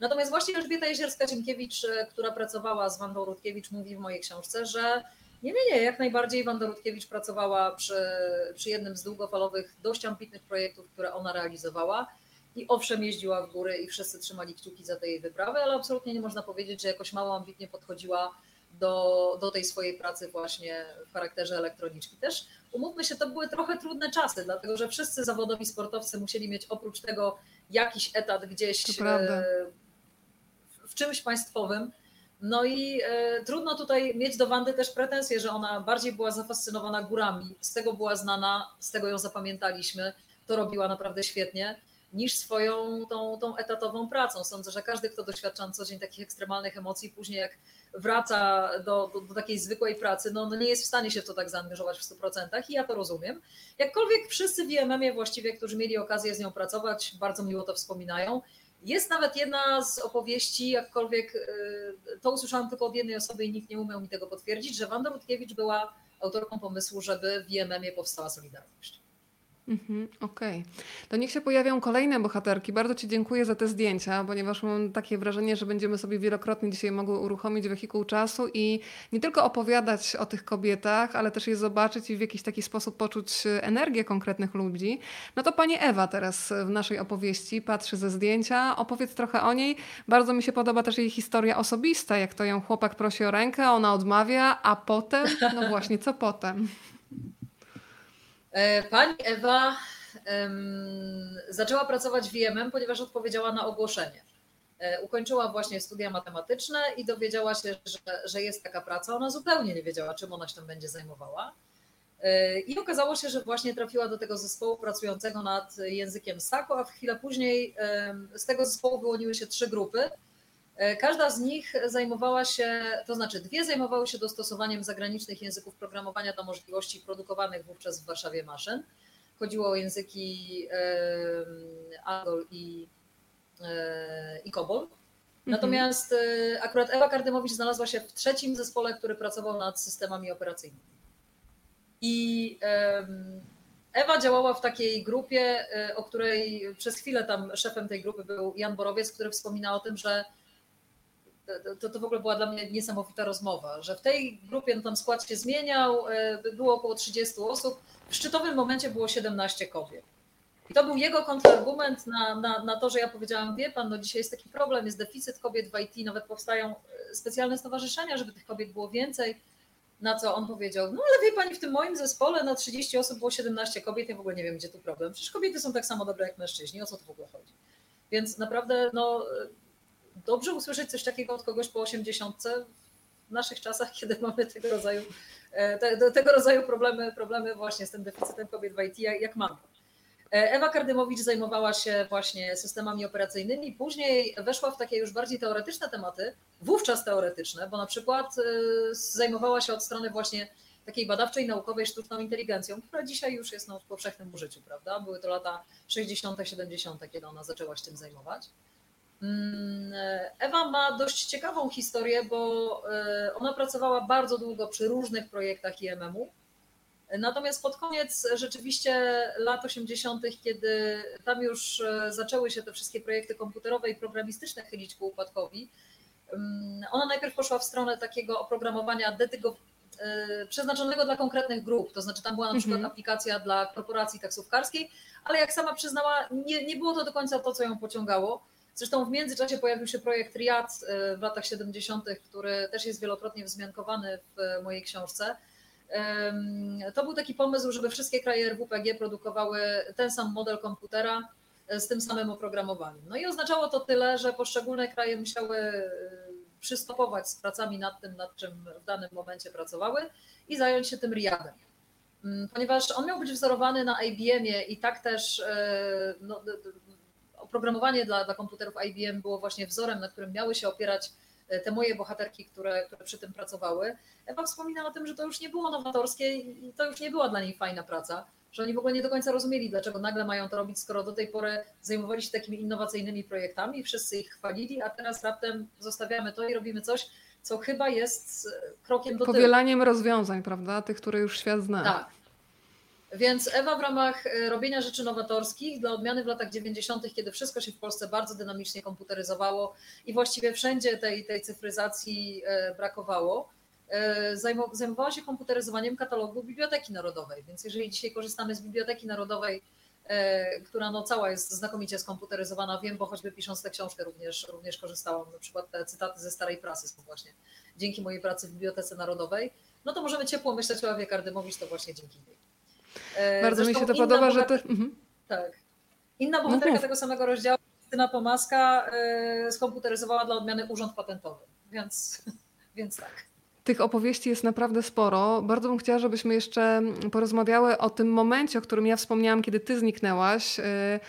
Natomiast właśnie Elżbieta Jezierska-Ziemkiewicz, e, która pracowała z Wandą Rutkiewicz, mówi w mojej książce, że nie, nie, nie, jak najbardziej Wanda Rutkiewicz pracowała przy, przy jednym z długofalowych, dość ambitnych projektów, które ona realizowała. I owszem, jeździła w góry i wszyscy trzymali kciuki za te jej wyprawy, ale absolutnie nie można powiedzieć, że jakoś mało ambitnie podchodziła do, do tej swojej pracy właśnie w charakterze elektroniczki. Też umówmy się, to były trochę trudne czasy, dlatego że wszyscy zawodowi sportowcy musieli mieć oprócz tego jakiś etat gdzieś czymś państwowym. No i e, trudno tutaj mieć do Wandy też pretensje, że ona bardziej była zafascynowana górami, z tego była znana, z tego ją zapamiętaliśmy, to robiła naprawdę świetnie, niż swoją tą, tą etatową pracą. Sądzę, że każdy, kto doświadcza na co dzień takich ekstremalnych emocji, później jak wraca do, do, do takiej zwykłej pracy, no, no, nie jest w stanie się w to tak zaangażować w 100% i ja to rozumiem. Jakkolwiek wszyscy w IMM-ie właściwie, którzy mieli okazję z nią pracować, bardzo miło to wspominają jest nawet jedna z opowieści, jakkolwiek y, to usłyszałam tylko od jednej osoby i nikt nie umiał mi tego potwierdzić, że Wanda Rutkiewicz była autorką pomysłu, żeby w IMM-ie powstała Solidarność. Mhm, Okej. Okay. To niech się pojawią kolejne bohaterki. Bardzo Ci dziękuję za te zdjęcia, ponieważ mam takie wrażenie, że będziemy sobie wielokrotnie dzisiaj mogły uruchomić wehikuł czasu i nie tylko opowiadać o tych kobietach, ale też je zobaczyć i w jakiś taki sposób poczuć energię konkretnych ludzi. No to Pani Ewa teraz w naszej opowieści patrzy ze zdjęcia. Opowiedz trochę o niej. Bardzo mi się podoba też jej historia osobista, jak to ją chłopak prosi o rękę, ona odmawia, a potem, no właśnie, co potem? E, pani Ewa um, zaczęła pracować w IMM, ponieważ odpowiedziała na ogłoszenie. Ukończyła właśnie studia matematyczne i dowiedziała się, że, że jest taka praca. Ona zupełnie nie wiedziała, czym ona się tam będzie zajmowała. I okazało się, że właśnie trafiła do tego zespołu pracującego nad językiem Sako, a w chwilę później z tego zespołu wyłoniły się trzy grupy. Każda z nich zajmowała się, to znaczy dwie zajmowały się dostosowaniem zagranicznych języków programowania do możliwości produkowanych wówczas w Warszawie maszyn. Chodziło o języki Agol i, i Kobol. Mhm. Natomiast akurat Ewa Kardymowicz znalazła się w trzecim zespole, który pracował nad systemami operacyjnymi. I Ewa działała w takiej grupie, e, o której przez chwilę tam szefem tej grupy był Jan Borowiec, który wspominał o tym, że to, to w ogóle była dla mnie niesamowita rozmowa, że w tej grupie no tam skład się zmieniał, e, było około 30 osób, w szczytowym momencie było 17 kobiet. I to był jego kontrargument na, na, na to, że ja powiedziałam, wie pan, no dzisiaj jest taki problem, jest deficyt kobiet w IT, nawet powstają e, specjalne stowarzyszenia, żeby tych kobiet było więcej. Na co on powiedział, no ale wie pani, w tym moim zespole na 30 osób było 17 kobiet, ja w ogóle nie wiem, gdzie tu problem. Przecież kobiety są tak samo dobre jak mężczyźni, o co tu w ogóle chodzi? Więc naprawdę, no, dobrze usłyszeć coś takiego od kogoś po 80 w naszych czasach, kiedy mamy tego rodzaju, e, te, tego rodzaju problemy, problemy właśnie z tym deficytem kobiet w IT, jak, jak mamy. E, Ewa Kardymowicz zajmowała się właśnie systemami operacyjnymi, później weszła w takie już bardziej teoretyczne tematy, wówczas teoretyczne, bo na przykład e, zajmowała się od strony właśnie takiej badawczej, naukowej sztuczną inteligencją, która dzisiaj już jest no, w powszechnym użyciu, prawda? Były to lata 60., 70., kiedy ona zaczęła się tym zajmować. Mm, Ewa ma dość ciekawą historię, bo e, ona pracowała bardzo długo przy różnych projektach IMM-u Natomiast pod koniec rzeczywiście lat 80., kiedy tam już e, zaczęły się te wszystkie projekty komputerowe i programistyczne chylić ku upadkowi, mm, ona najpierw poszła w stronę takiego oprogramowania dedygo, e, przeznaczonego dla konkretnych grup. To znaczy tam była na przykład mhm. aplikacja dla korporacji taksówkarskiej, ale jak sama przyznała, nie, nie było to do końca to, co ją pociągało. Zresztą w międzyczasie pojawił się projekt RIAD e, w latach 70., który też jest wielokrotnie wzmiankowany w mojej książce to był taki pomysł, żeby wszystkie kraje RWPG produkowały ten sam model komputera e, z tym samym oprogramowaniem. No i oznaczało to tyle, że poszczególne kraje musiały przystopować z pracami nad tym, nad czym w danym momencie pracowały i zająć się tym RIADem. Ponieważ on miał być wzorowany na IBM-ie i tak też no, oprogramowanie dla, dla komputerów IBM było właśnie wzorem, na którym miały się opierać te moje bohaterki, które, które przy tym pracowały. Ewa wspomina o tym, że to już nie było nowatorskie i to już nie była dla niej fajna praca, że oni w ogóle nie do końca rozumieli, dlaczego nagle mają to robić, skoro do tej pory zajmowali się takimi innowacyjnymi projektami, wszyscy ich chwalili, a teraz raptem zostawiamy to i robimy coś, co chyba jest krokiem do tyłu. Powielaniem rozwiązań, prawda? Tych, które już świat zna. Tak. Więc Ewa w ramach e, robienia rzeczy nowatorskich, dla odmiany w latach 90., kiedy wszystko się w Polsce bardzo dynamicznie komputeryzowało i właściwie wszędzie tej, tej cyfryzacji e, brakowało, e, zajmowała się komputeryzowaniem katalogu Biblioteki Narodowej. Więc jeżeli dzisiaj korzystamy z Biblioteki Narodowej, która no cała jest znakomicie skomputeryzowana, wiem, bo choćby pisząc tę książkę również, również korzystałam, na przykład te cytaty ze starej prasy są właśnie dzięki mojej pracy w Bibliotece Narodowej, no to możemy ciepło myśleć o Ewie Kardymowicz, to właśnie dzięki niej. E, Bardzo mi się to podoba, że to... Mhm. Tak. Inna bohaterka no tego samego rozdziału, Krystyna Pomaska, e, skomputeryzowała dla odmiany urząd patentowy, więc, więc tak. Tych opowieści jest naprawdę sporo. Bardzo bym chciała, żebyśmy jeszcze porozmawiały o tym momencie, o którym ja wspomniałam, kiedy ty zniknęłaś. E,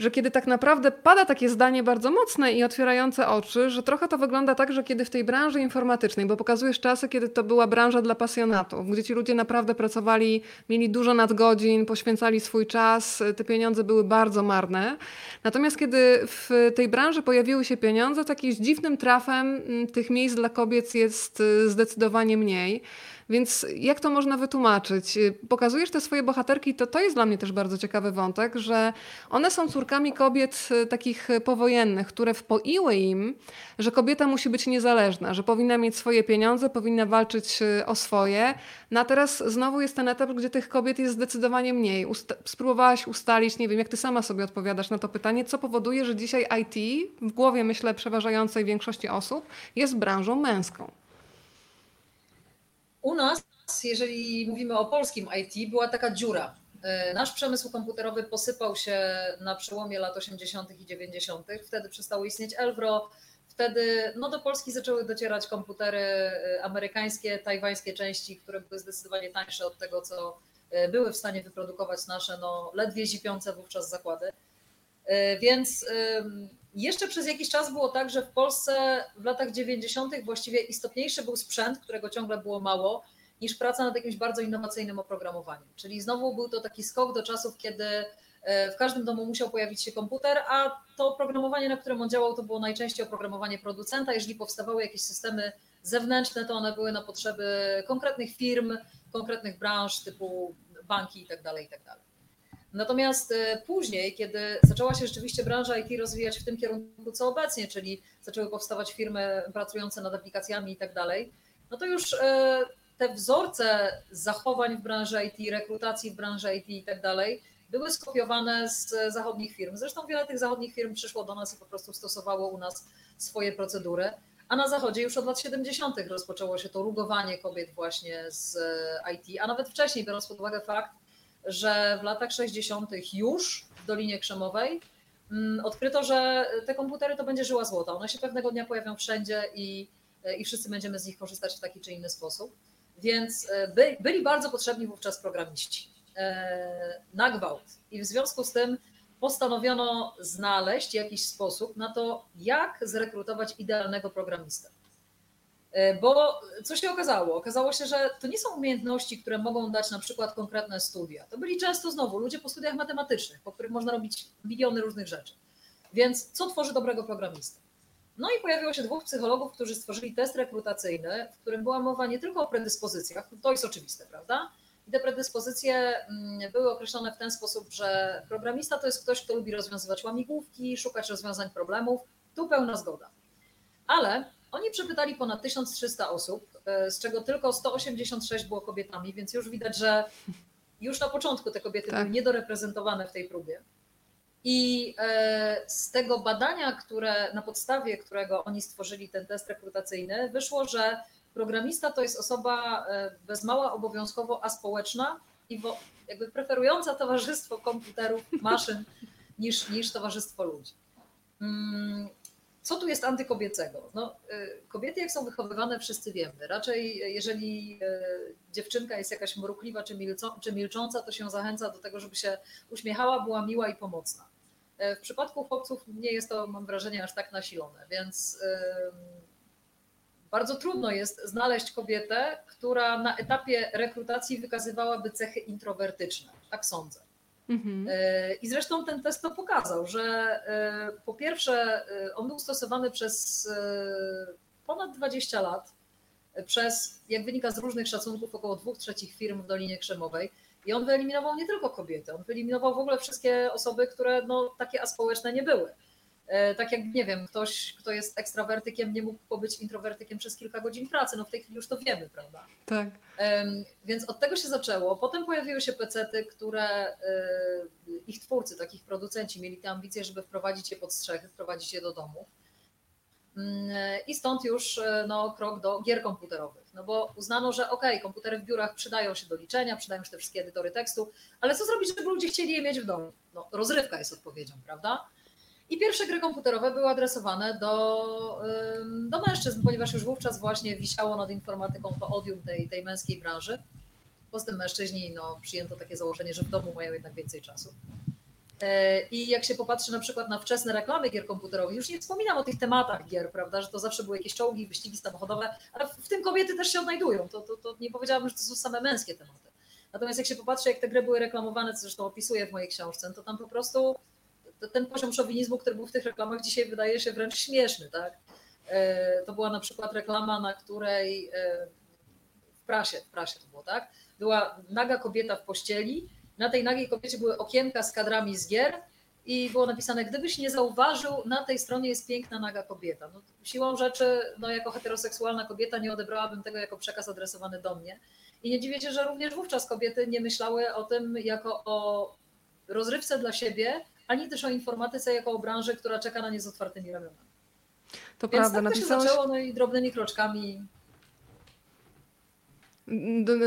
że kiedy tak naprawdę pada takie zdanie bardzo mocne i otwierające oczy, że trochę to wygląda tak, że kiedy w tej branży informatycznej, bo pokazujesz czasy, kiedy to była branża dla pasjonatów, gdzie ci ludzie naprawdę pracowali, mieli dużo nadgodzin, poświęcali swój czas, te pieniądze były bardzo marne. Natomiast kiedy w tej branży pojawiły się pieniądze, to jakimś dziwnym trafem tych miejsc dla kobiet jest y, zdecydowanie mniej. Więc jak to można wytłumaczyć? Pokazujesz te swoje bohaterki, to to jest dla mnie też bardzo ciekawy wątek, że one są córkami kobiet e, takich powojennych, które wpoiły im, że kobieta musi być niezależna, że powinna mieć swoje pieniądze, powinna walczyć o swoje. No a teraz znowu jest ten etap, gdzie tych kobiet jest zdecydowanie mniej. Usta spróbowałaś ustalić, nie wiem, jak ty sama sobie odpowiadasz na to pytanie, co powoduje, że dzisiaj IT w głowie, myślę, przeważającej większości osób jest branżą męską. U nas, jeżeli mówimy o polskim IT, była taka dziura. E, nasz przemysł komputerowy posypał się na przełomie lat 80. i 90. Wtedy przestało istnieć Elvro. Wtedy no, do Polski zaczęły docierać komputery e, amerykańskie, tajwańskie części, które były zdecydowanie tańsze od tego, co e, były w stanie wyprodukować nasze no, ledwie zipiące wówczas zakłady. Więc jeszcze przez jakiś czas było tak, że w Polsce w latach 90. właściwie istotniejszy był sprzęt, którego ciągle było mało niż praca nad jakimś bardzo innowacyjnym oprogramowaniem. Czyli znowu był to taki skok do czasów, kiedy e, w każdym domu musiał pojawić się komputer, a to oprogramowanie, na którym on działał, to było najczęściej oprogramowanie producenta. Jeżeli powstawały jakieś systemy zewnętrzne, to one były na potrzeby konkretnych firm, konkretnych branż typu banki itd. Tak itd. Natomiast e, później, kiedy zaczęła się rzeczywiście branża IT rozwijać w tym kierunku, co obecnie, czyli zaczęły powstawać firmy pracujące nad aplikacjami i tak dalej, no to już e, te wzorce zachowań w branży IT, rekrutacji w branży IT i tak dalej, były skopiowane z zachodnich firm. Zresztą wiele tych zachodnich firm przyszło do nas i po prostu stosowało u nas swoje procedury. A na zachodzie już od lat 70. rozpoczęło się to rugowanie kobiet właśnie z IT, a nawet wcześniej, biorąc pod uwagę fakt, że w latach 60. już w Dolinie Krzemowej mm, odkryto, że te komputery to będzie żyła złota. One się pewnego dnia pojawią wszędzie i, i wszyscy będziemy z nich korzystać w taki czy inny sposób. Więc e, by, byli bardzo potrzebni wówczas programiści e, na gwałt. I w związku z tym postanowiono znaleźć jakiś sposób na to, jak zrekrutować idealnego programistę. E, bo co się okazało? Okazało się, że to nie są umiejętności, które mogą dać na przykład konkretne studia. To byli często znowu ludzie po studiach matematycznych, po których można robić miliony różnych rzeczy. Więc co tworzy dobrego programistę? No i pojawiło się dwóch psychologów, którzy stworzyli test rekrutacyjny, w którym była mowa nie tylko o predyspozycjach, to jest oczywiste, prawda? I te predyspozycje mm, były określone w ten sposób, że programista to jest ktoś, kto lubi rozwiązywać łamigłówki, szukać rozwiązań problemów. Tu pełna zgoda. Ale oni przepytali ponad 1300 osób, e, z czego tylko 186 było kobietami, więc już widać, że już na początku te kobiety tak. były niedoreprezentowane w tej próbie. I e, z tego badania, które, na podstawie którego oni stworzyli ten test rekrutacyjny, wyszło, że programista to jest osoba e, bez mała obowiązkowo aspołeczna i jakby preferująca towarzystwo komputerów, maszyn niż, niż towarzystwo ludzi. Co tu jest antykobiecego? No, e, kobiety, jak są wychowywane, wszyscy wiemy. Raczej, jeżeli dziewczynka jest jakaś mrukliwa czy, czy milcząca, to się zachęca do tego, żeby się uśmiechała, była miła i pomocna. E, w przypadku chłopców nie jest to, mam wrażenie, aż tak nasilone, więc bardzo trudno jest znaleźć kobietę, która na etapie rekrutacji wykazywałaby cechy introwertyczne. Tak sądzę. Mhm. E, I zresztą ten test to pokazał, że e, po pierwsze, on był stosowany przez ponad 20 lat, przez, jak wynika z różnych szacunków, około dwóch trzecich firm w Dolinie Krzemowej. I on wyeliminował nie tylko kobiety, on wyeliminował w ogóle wszystkie osoby, które no, takie aspołeczne nie były. E, tak jak, nie wiem, ktoś, kto jest ekstrawertykiem, nie mógł pobyć introwertykiem przez kilka godzin pracy. No w tej chwili już to wiemy, prawda? Tak. Więc od tego się zaczęło. Potem pojawiły się pecety, które e, ich twórcy, takich producenci mieli te ambicje, żeby wprowadzić je pod strzechy, wprowadzić je do domów. Mm, I stąd już e, no, krok do gier komputerowych. No bo uznano, że ok, komputery w biurach przydają się do liczenia, przydają się te wszystkie edytory tekstu, ale co zrobić, żeby ludzie chcieli je mieć w domu? No, rozrywka jest odpowiedzią, prawda? I pierwsze gry komputerowe były adresowane do, do mężczyzn, ponieważ już wówczas właśnie wisiało nad informatyką to odium tej, tej męskiej branży. Poza tym mężczyźni no, przyjęto takie założenie, że w domu mają jednak więcej czasu. E, I jak się popatrzy na przykład na wczesne reklamy gier komputerowych, już nie wspominam o tych tematach gier, prawda, że to zawsze były jakieś czołgi, wyścigi samochodowe, ale w tym kobiety też się odnajdują. To, to, to nie powiedziałabym, że to są same męskie tematy. Natomiast jak się popatrzy, jak te gry były reklamowane, co zresztą opisuję w mojej książce, to tam po prostu ten poziom szowinizmu, który był w tych reklamach, dzisiaj wydaje się wręcz śmieszny. Tak? E, to była na przykład reklama, na której e, w prasie, w prasie to było, tak? Była naga kobieta w pościeli na tej nagiej kobiecie były okienka z kadrami z gier i było napisane, gdybyś nie zauważył, na tej stronie jest piękna naga kobieta. No, siłą rzeczy, no, jako heteroseksualna kobieta nie odebrałabym tego jako przekaz adresowany do mnie. I nie dziwię się, że również wówczas kobiety nie myślały o tym jako o rozrywce dla siebie, ani też o informatyce jako o branży, która czeka na nie z otwartymi ramionami. To Więc prawda, tak to się zaczęło, no i drobnymi kroczkami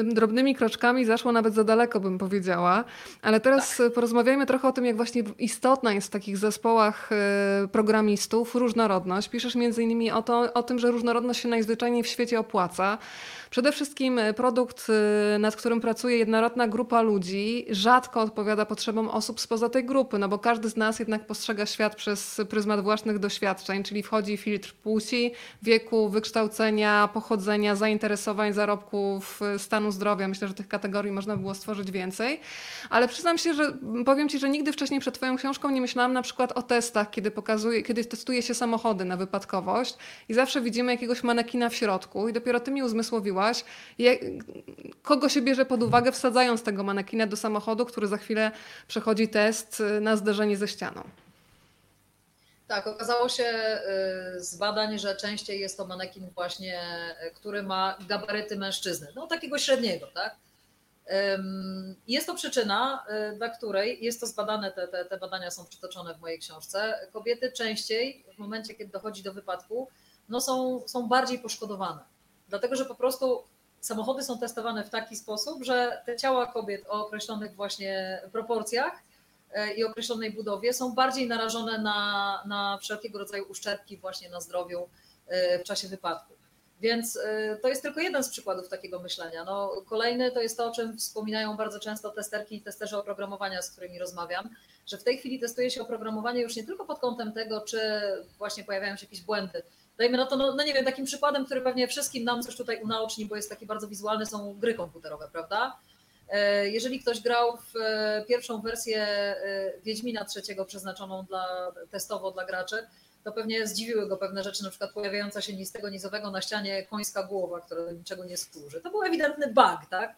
Drobnymi kroczkami zaszło nawet za daleko, bym powiedziała. Ale teraz Tak. porozmawiajmy trochę o tym, jak właśnie istotna jest w takich zespołach e, programistów różnorodność. Piszesz między innymi o, to, o tym, że różnorodność się najzwyczajniej w świecie opłaca. Przede wszystkim e, produkt, e, nad którym pracuje jednorodna grupa ludzi, rzadko odpowiada potrzebom osób spoza tej grupy, no bo każdy z nas jednak postrzega świat przez pryzmat własnych doświadczeń, czyli wchodzi filtr płci, wieku, wykształcenia, pochodzenia, zainteresowań, zarobków, e, stanu zdrowia. Myślę, że tych kategorii można by było stworzyć więcej. Ale przyznam się, że powiem Ci, że nigdy wcześniej przed Twoją książką nie myślałam na przykład o testach, kiedy, pokazuje, kiedy testuje się samochody na wypadkowość i zawsze widzimy jakiegoś manekina w środku i dopiero Ty mi uzmysłowiłaś, kogo się bierze pod uwagę, wsadzając tego manekina do samochodu, który za chwilę przechodzi test y, na zderzenie ze ścianą. Tak, okazało się y, z badań, że częściej jest to manekin właśnie, y, który ma gabaryty mężczyzny, no takiego średniego, tak? Jest to przyczyna, dla której jest to zbadane, te, te, te badania są przytoczone w mojej książce. Kobiety częściej w momencie, kiedy dochodzi do wypadku, no są, są bardziej poszkodowane. Dlatego, że po prostu samochody są testowane w taki sposób, że te ciała kobiet o określonych właśnie proporcjach e, i określonej budowie są bardziej narażone na, na wszelkiego rodzaju uszczerbki właśnie na zdrowiu e, w czasie wypadku. Więc e, to jest tylko jeden z przykładów takiego myślenia. No, kolejny to jest to, o czym wspominają bardzo często testerki i testerzy oprogramowania, z którymi rozmawiam, że w tej chwili testuje się oprogramowanie już nie tylko pod kątem tego, czy właśnie pojawiają się jakieś błędy. Dajmy na to, no, no nie wiem, takim przykładem, który pewnie wszystkim nam coś tutaj unaoczni, bo jest taki bardzo wizualny, są gry komputerowe, prawda? E, Jeżeli ktoś grał w e, pierwszą wersję e, Wiedźmina trzeciego przeznaczoną dla, testowo dla graczy, to pewnie zdziwiły go pewne rzeczy, na przykład pojawiająca się ni z tego nizowego na ścianie końska głowa, która do niczego nie służy. To był ewidentny bug, tak?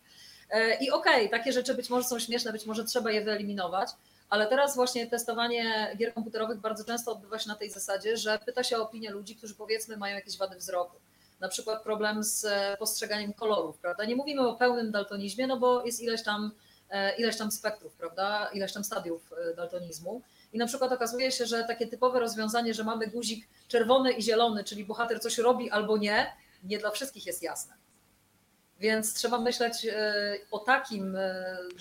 I okej, takie rzeczy być może są śmieszne, być może trzeba je wyeliminować, ale teraz właśnie testowanie gier komputerowych bardzo często odbywa się na tej zasadzie, że pyta się o opinię ludzi, którzy powiedzmy mają jakieś wady wzroku. Na przykład problem z postrzeganiem kolorów, prawda? Nie mówimy o pełnym daltonizmie, no bo jest ileś tam, e, ileś tam spektrów, prawda? Ileś tam stadiów e, daltonizmu. I na przykład okazuje się, że takie typowe rozwiązanie, że mamy guzik czerwony i zielony, czyli bohater coś robi albo nie, nie dla wszystkich jest jasne. Więc trzeba myśleć e, o takim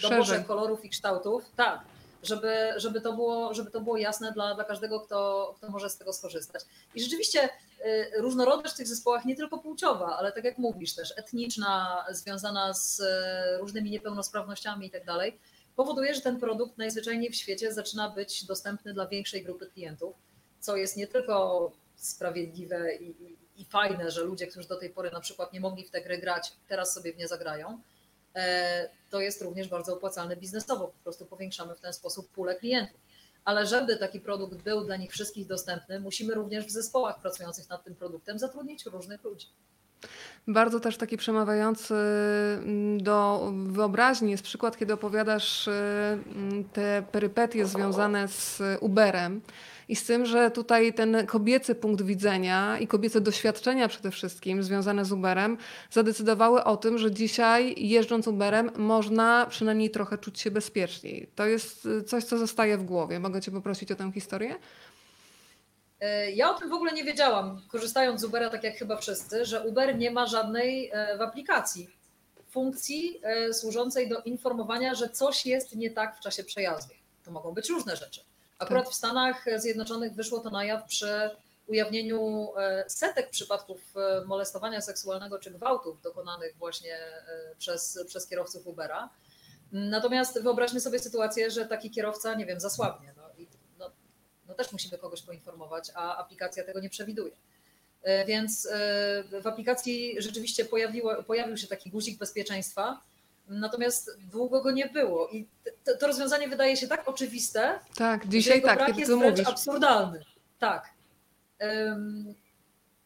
doborze Szerzej. kolorów i kształtów, tak, żeby, żeby, to, było, żeby to było jasne dla, dla każdego, kto, kto może z tego skorzystać. I rzeczywiście e, różnorodność w tych zespołach nie tylko płciowa, ale tak jak mówisz też etniczna, związana z e, różnymi niepełnosprawnościami i tak dalej, powoduje, że ten produkt najzwyczajniej w świecie zaczyna być dostępny dla większej grupy klientów, co jest nie tylko sprawiedliwe i, i, i fajne, że ludzie, którzy do tej pory na przykład nie mogli w te gry grać, teraz sobie w nie zagrają. E, To jest również bardzo opłacalne biznesowo, po prostu powiększamy w ten sposób pulę klientów. Ale żeby taki produkt był dla nich wszystkich dostępny, musimy również w zespołach pracujących nad tym produktem zatrudnić różnych ludzi. Bardzo też taki przemawiający mm, do wyobraźni jest przykład, kiedy opowiadasz y, mm, te perypetie związane z Uberem i z tym, że tutaj ten kobiecy punkt widzenia i kobiece doświadczenia przede wszystkim związane z Uberem zadecydowały o tym, że dzisiaj jeżdżąc Uberem można przynajmniej trochę czuć się bezpieczniej. To jest y, coś, co zostaje w głowie. Mogę Cię poprosić o tę historię? E, Ja o tym w ogóle nie wiedziałam, korzystając z Ubera, tak jak chyba wszyscy, że Uber nie ma żadnej e, w aplikacji funkcji e, służącej do informowania, że coś jest nie tak w czasie przejazdu. To mogą być różne rzeczy. Akurat w Stanach Zjednoczonych wyszło to na jaw przy ujawnieniu e, setek przypadków e, molestowania seksualnego czy gwałtów dokonanych właśnie e, przez, przez kierowców Ubera. Natomiast wyobraźmy sobie sytuację, że taki kierowca, nie wiem, zasłabnie. No, i, no, no też musimy kogoś poinformować, a aplikacja tego nie przewiduje. Więc w aplikacji rzeczywiście pojawiło, pojawił się taki guzik bezpieczeństwa, natomiast długo go nie było. I to, to rozwiązanie wydaje się tak oczywiste, Tak, dzisiaj tak, brak jest wręcz mówisz. absurdalny. Tak. Ym,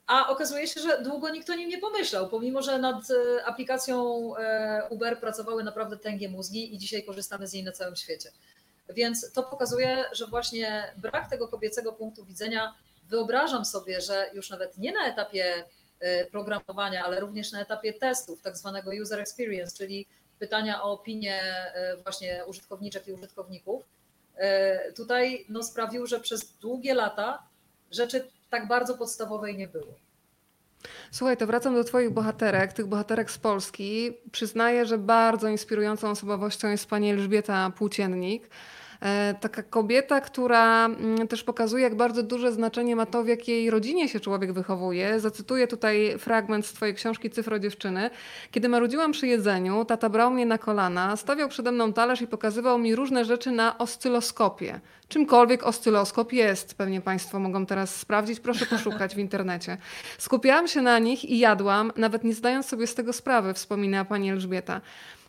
A okazuje się, że długo nikt o nim nie pomyślał, pomimo że nad e, aplikacją e, Uber pracowały naprawdę tęgie mózgi i dzisiaj korzystamy z niej na całym świecie. Więc to pokazuje, że właśnie brak tego kobiecego punktu widzenia, wyobrażam sobie, że już nawet nie na etapie e, programowania, ale również na etapie testów, tak zwanego user experience, czyli pytania o opinie e, właśnie użytkowniczek i użytkowników, e, tutaj no, sprawił, że przez długie lata rzeczy tak bardzo podstawowej nie było. Słuchaj, to wracam do Twoich bohaterek, tych bohaterek z Polski. Przyznaję, że bardzo inspirującą osobowością jest pani Elżbieta Płóciennik. E, taka kobieta, która mm, też pokazuje, jak bardzo duże znaczenie ma to, w jakiej rodzinie się człowiek wychowuje. Zacytuję tutaj fragment z Twojej książki Cyfro dziewczyny. Kiedy marudziłam przy jedzeniu, tata brał mnie na kolana, stawiał przede mną talerz i pokazywał mi różne rzeczy na oscyloskopie. Czymkolwiek oscyloskop jest, pewnie Państwo mogą teraz sprawdzić, proszę poszukać w internecie. Skupiałam się na nich i jadłam, nawet nie zdając sobie z tego sprawy, wspomina pani Elżbieta.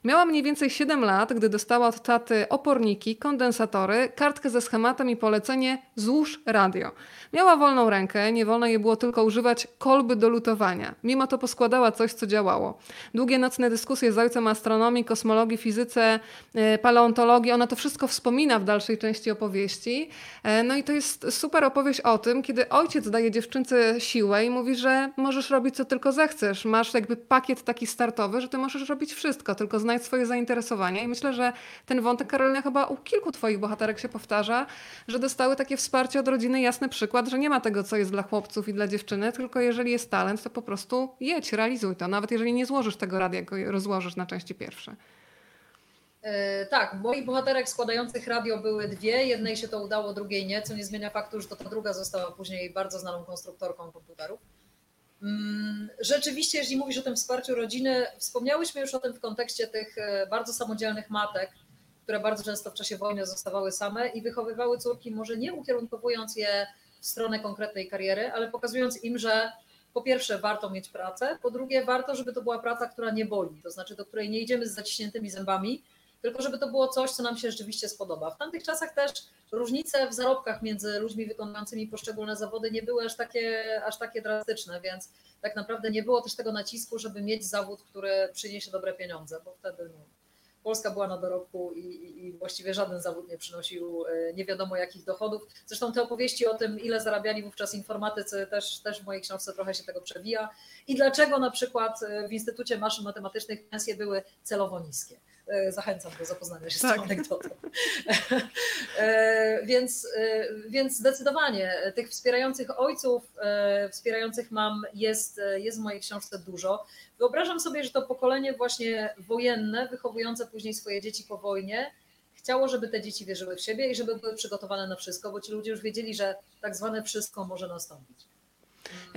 Miała mniej więcej 7 lat, gdy dostała od taty oporniki, kondensatory, kartkę ze schematem i polecenie złóż radio. Miała wolną rękę, nie wolno jej było tylko używać kolby do lutowania. Mimo to poskładała coś, co działało. Długie nocne dyskusje z ojcem astronomii, kosmologii, fizyce, e, paleontologii, ona to wszystko wspomina w dalszej części opowieści. E, no i to jest super opowieść o tym, kiedy ojciec daje dziewczynce siłę i mówi, że możesz robić co tylko zechcesz. Masz jakby pakiet taki startowy, że ty możesz robić wszystko, tylko znajdź swoje zainteresowania. I myślę, że ten wątek Karolina chyba u kilku twoich bohaterek się powtarza, że dostały takie wsparcie od rodziny, jasny przykład, że nie ma tego, co jest dla chłopców i dla dziewczyny, tylko jeżeli jest talent, to po prostu jedź, realizuj to. Nawet jeżeli nie złożysz tego radia, jak rozłożysz na części pierwsze. E, tak, moich bohaterek składających radio były dwie. Jednej się to udało, drugiej nie, co nie zmienia faktu, że to ta druga została później bardzo znaną konstruktorką komputerów. Mm, rzeczywiście, jeżeli mówisz o tym wsparciu rodziny, wspomniałyśmy już o tym w kontekście tych e, bardzo samodzielnych matek, które bardzo często w czasie wojny zostawały same i wychowywały córki, może nie ukierunkowując je w stronę konkretnej kariery, ale pokazując im, że po pierwsze warto mieć pracę, po drugie warto, żeby to była praca, która nie boli, to znaczy do której nie idziemy z zaciśniętymi zębami, tylko żeby to było coś, co nam się rzeczywiście spodoba. W tamtych czasach też różnice w zarobkach między ludźmi wykonującymi poszczególne zawody nie były aż takie, aż takie drastyczne, więc tak naprawdę nie było też tego nacisku, żeby mieć zawód, który przyniesie dobre pieniądze, bo wtedy no, Polska była na dorobku i, i, i, właściwie żaden zawód nie przynosił e, nie wiadomo jakich dochodów. Zresztą te opowieści o tym, ile zarabiali wówczas informatycy, też, też w mojej książce trochę się tego przewija. I dlaczego na przykład e, w Instytucie Maszyn Matematycznych pensje były celowo niskie. E, zachęcam do zapoznania się tak. z tą anegdotą. E, więc, e, więc zdecydowanie tych wspierających ojców, wspierających mam jest, jest w mojej książce dużo. Wyobrażam sobie, że to pokolenie właśnie wojenne, wychowujące później swoje dzieci po wojnie, chciało, żeby te dzieci wierzyły w siebie i żeby były przygotowane na wszystko, bo ci ludzie już wiedzieli, że tak zwane wszystko może nastąpić.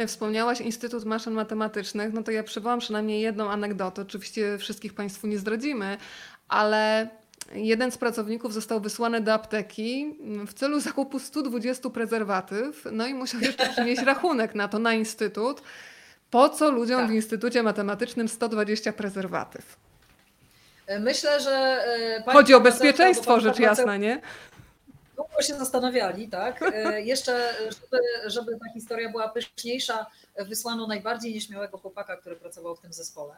Wspomniałaś Instytut Maszyn Matematycznych, no to ja przywołam przynajmniej jedną anegdotę. Oczywiście wszystkich Państwu nie zdradzimy, ale jeden z pracowników został wysłany do apteki w celu zakupu 120 prezerwatyw, no i musiał jeszcze przynieść rachunek na to, na Instytut. Po co ludziom tak. w Instytucie Matematycznym 120 prezerwatyw? Myślę, że. E, Chodzi o bezpieczeństwo, rzecz jasna, nie? Się zastanawiali, tak? E, jeszcze, żeby, żeby ta historia była pyszniejsza, wysłano najbardziej nieśmiałego chłopaka, który pracował w tym zespole.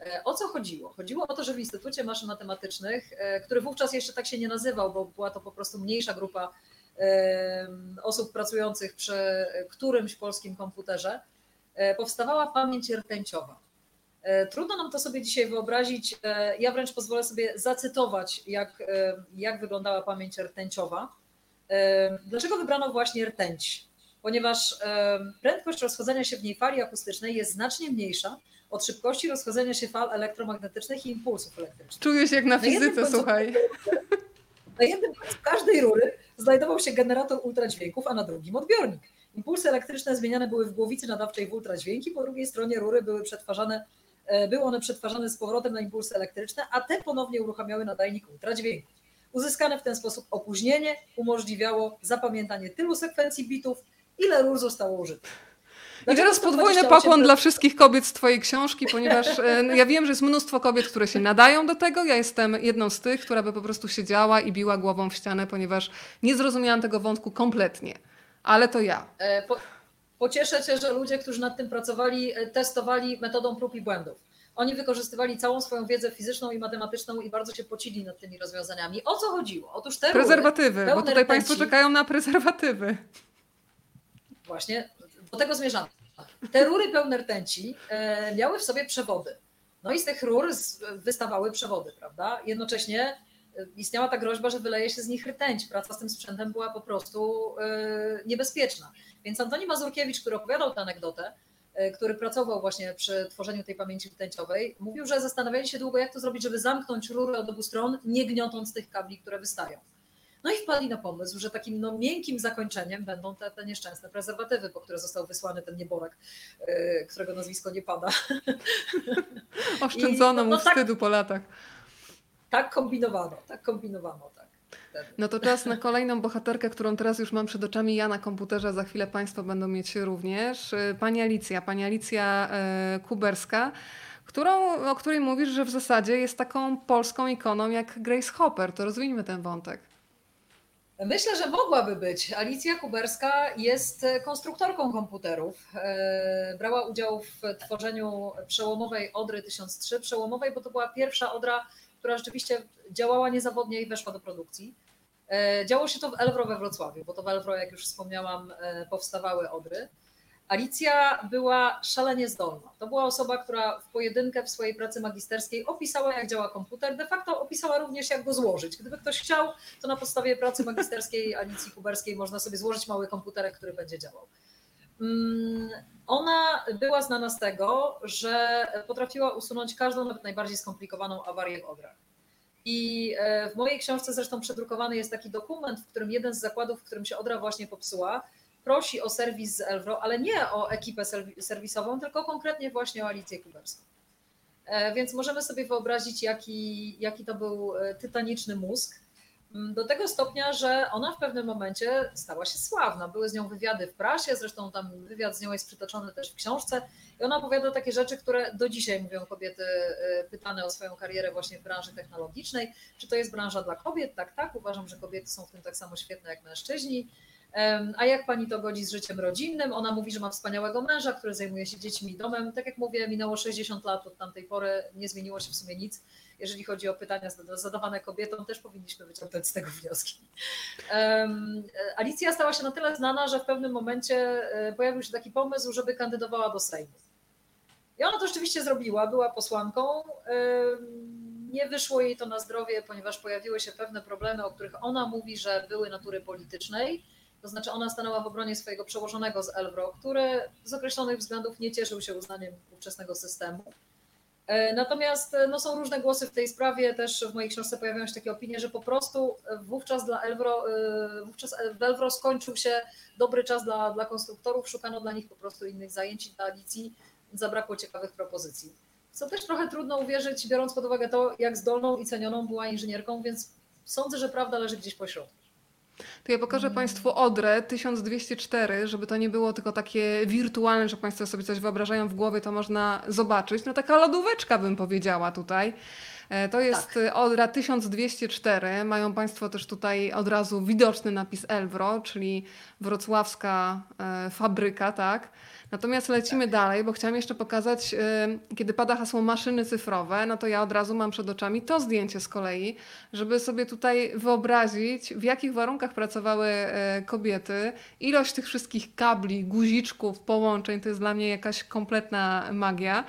E, o co chodziło? Chodziło o to, że w Instytucie Maszyn Matematycznych, e, który wówczas jeszcze tak się nie nazywał, bo była to po prostu mniejsza grupa osób pracujących przy którymś polskim komputerze, powstawała pamięć rtęciowa. Trudno nam to sobie dzisiaj wyobrazić. Ja wręcz pozwolę sobie zacytować, jak, jak wyglądała pamięć rtęciowa. Dlaczego wybrano właśnie rtęć? Ponieważ prędkość rozchodzenia się w niej fali akustycznej jest znacznie mniejsza od szybkości rozchodzenia się fal elektromagnetycznych i impulsów elektrycznych. Czujesz jak na fizyce, na słuchaj. Na jednym końcu każdej rury znajdował się generator ultradźwięków, a na drugim odbiornik. Impulsy elektryczne zmieniane były w głowicy nadawczej w ultradźwięki, po drugiej stronie rury były przetwarzane, e, były one przetwarzane z powrotem na impulsy elektryczne, a te ponownie uruchamiały nadajnik ultradźwięków. Uzyskane w ten sposób opóźnienie umożliwiało zapamiętanie tylu sekwencji bitów, ile rur zostało użytych. I teraz podwójny pokłon dla wszystkich kobiet z Twojej książki, ponieważ e, ja wiem, że jest mnóstwo kobiet, które się nadają do tego. Ja jestem jedną z tych, która by po prostu siedziała i biła głową w ścianę, ponieważ nie zrozumiałam tego wątku kompletnie. Ale to ja. E, po, pocieszę Cię, że ludzie, którzy nad tym pracowali, e, testowali metodą prób i błędów. Oni wykorzystywali całą swoją wiedzę fizyczną i matematyczną i bardzo się pocili nad tymi rozwiązaniami. O co chodziło? Otóż te Prezerwatywy, bo tutaj Państwo czekają na prezerwatywy. Właśnie do tego zmierzamy. Te rury pełne rtęci e, miały w sobie przewody. No i z tych rur wystawały przewody, prawda? Jednocześnie e, istniała ta groźba, że wyleje się z nich rtęć. Praca z tym sprzętem była po prostu e, niebezpieczna. Więc Antoni Mazurkiewicz, który opowiadał tę anegdotę, który pracował właśnie przy tworzeniu tej pamięci rtęciowej, mówił, że zastanawiali się długo, jak to zrobić, żeby zamknąć rury od obu stron, nie gniotąc tych kabli, które wystają. No i wpadli na pomysł, że takim no, miękkim zakończeniem będą te, te nieszczęsne prezerwatywy, po które został wysłany ten nieborak, yy, którego nazwisko nie pada. Oszczędzono I, no, no, mu tak, wstydu po latach. Tak kombinowano, tak kombinowano, tak. No to czas na kolejną bohaterkę, którą teraz już mam przed oczami ja na komputerze, za chwilę Państwo będą mieć również. Y, pani Alicja, pani Alicja y, Kuberska, którą, o której mówisz, że w zasadzie jest taką polską ikoną jak Grace Hopper. To rozwijmy ten wątek. Myślę, że mogłaby być. Alicja Kuberska jest konstruktorką komputerów. E, brała udział w tworzeniu przełomowej Odry 1003. Przełomowej, bo to była pierwsza Odra, która rzeczywiście działała niezawodnie i weszła do produkcji. E, działo się to w Elwro we Wrocławiu, bo to w Elwro, jak już wspomniałam, e, powstawały Odry. Alicja była szalenie zdolna. To była osoba, która w pojedynkę w swojej pracy magisterskiej opisała, jak działa komputer. De facto opisała również, jak go złożyć. Gdyby ktoś chciał, to na podstawie pracy magisterskiej Alicji Kuberskiej można sobie złożyć mały komputerek, który będzie działał. Mm, ona była znana z tego, że potrafiła usunąć każdą, nawet najbardziej skomplikowaną awarię w odrach. I e, w mojej książce zresztą przedrukowany jest taki dokument, w którym jeden z zakładów, w którym się Odra właśnie popsuła, prosi o serwis z Elwro, ale nie o ekipę serwisową, tylko konkretnie właśnie o Alicję Kuberską. E, więc możemy sobie wyobrazić, jaki, jaki to był e, tytaniczny mózg. Mm, do tego stopnia, że ona w pewnym momencie stała się sławna. Były z nią wywiady w prasie, zresztą tam wywiad z nią jest przytoczony też w książce. I ona opowiada takie rzeczy, które do dzisiaj mówią kobiety e, pytane o swoją karierę właśnie w branży technologicznej. Czy to jest branża dla kobiet? Tak, tak. Uważam, że kobiety są w tym tak samo świetne jak mężczyźni. A jak pani to godzi z życiem rodzinnym? Ona mówi, że ma wspaniałego męża, który zajmuje się dziećmi i domem. Tak jak mówię, minęło 60 lat od tamtej pory, nie zmieniło się w sumie nic. Jeżeli chodzi o pytania zadawane kobietom, też powinniśmy wyciągnąć z tego wnioski. Alicja stała się na tyle znana, że w pewnym momencie e, pojawił się taki pomysł, żeby kandydowała do Sejmu. I ona to rzeczywiście zrobiła, była posłanką. Nie wyszło jej to na zdrowie, ponieważ pojawiły się pewne problemy, o których ona mówi, że były natury politycznej to znaczy ona stanęła w obronie swojego przełożonego z Elbro, który z określonych względów nie cieszył się uznaniem ówczesnego systemu. E, natomiast e, no, są różne głosy w tej sprawie, też w mojej książce pojawiają się takie opinie, że po prostu wówczas dla Elbro, e, wówczas w Elbro skończył się dobry czas dla, dla konstruktorów, szukano dla nich po prostu innych zajęć dla Alicji, zabrakło ciekawych propozycji. Co też trochę trudno uwierzyć, biorąc pod uwagę to, jak zdolną i cenioną była inżynierką, więc sądzę, że prawda leży gdzieś po środku. To ja pokażę mm. Państwu Odrę 1204, żeby to nie było tylko takie wirtualne, że Państwo sobie coś wyobrażają w głowie, to można zobaczyć. No taka lodóweczka bym powiedziała tutaj. E, to jest tak. Odra 1204. Mają Państwo też tutaj od razu widoczny napis Elwro, czyli wrocławska e, fabryka, tak? Natomiast lecimy tak. dalej, bo chciałam jeszcze pokazać, kiedy pada hasło maszyny cyfrowe, no to ja od razu mam przed oczami to zdjęcie z kolei, żeby sobie tutaj wyobrazić, w jakich warunkach pracowały kobiety. Ilość tych wszystkich kabli, guziczków, połączeń to jest dla mnie jakaś kompletna magia.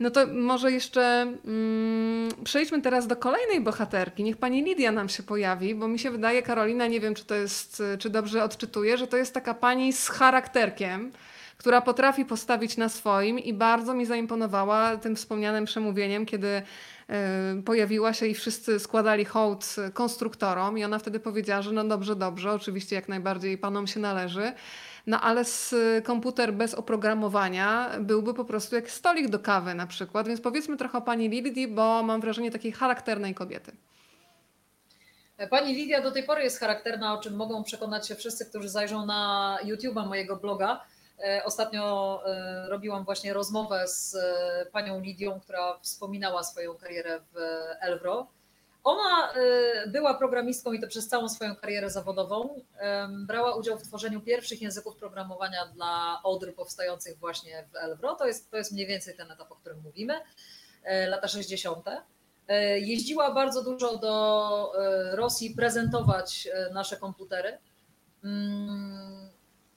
No to może jeszcze mm, przejdźmy teraz do kolejnej bohaterki. Niech pani Lidia nam się pojawi, bo mi się wydaje, Karolina, nie wiem, czy to jest, czy dobrze odczytuję, że to jest taka pani z charakterkiem która potrafi postawić na swoim i bardzo mi zaimponowała tym wspomnianym przemówieniem, kiedy e, pojawiła się i wszyscy składali hołd konstruktorom i ona wtedy powiedziała, że no dobrze, dobrze, oczywiście jak najbardziej panom się należy, no ale z komputer bez oprogramowania byłby po prostu jak stolik do kawy na przykład, więc powiedzmy trochę o pani Lilii, bo mam wrażenie takiej charakternej kobiety. Pani Lidia do tej pory jest charakterna, o czym mogą przekonać się wszyscy, którzy zajrzą na YouTube'a mojego bloga. E, ostatnio e, robiłam właśnie rozmowę z e, panią Lidią, która wspominała swoją karierę w Elwro. Ona była programistką i to przez całą swoją karierę zawodową. Brała udział w tworzeniu pierwszych języków programowania dla Odry powstających właśnie w Elwro. To jest, to jest mniej więcej ten etap, o którym mówimy, lata 60. Jeździła bardzo dużo do Rosji prezentować nasze komputery. Mm,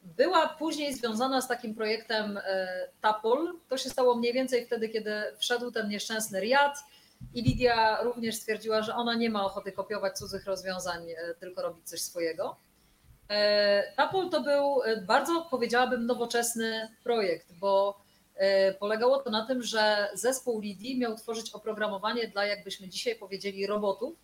była później związana z takim projektem e, Tapol. To się stało mniej więcej wtedy, kiedy wszedł ten nieszczęsny Riad i Lidia również stwierdziła, że ona nie ma ochoty kopiować cudzych rozwiązań, e, tylko robić coś swojego. E, Tapol to był bardzo, powiedziałabym, nowoczesny projekt, bo E, polegało to na tym, że zespół Lidii miał tworzyć oprogramowanie dla, jakbyśmy dzisiaj powiedzieli, robotów,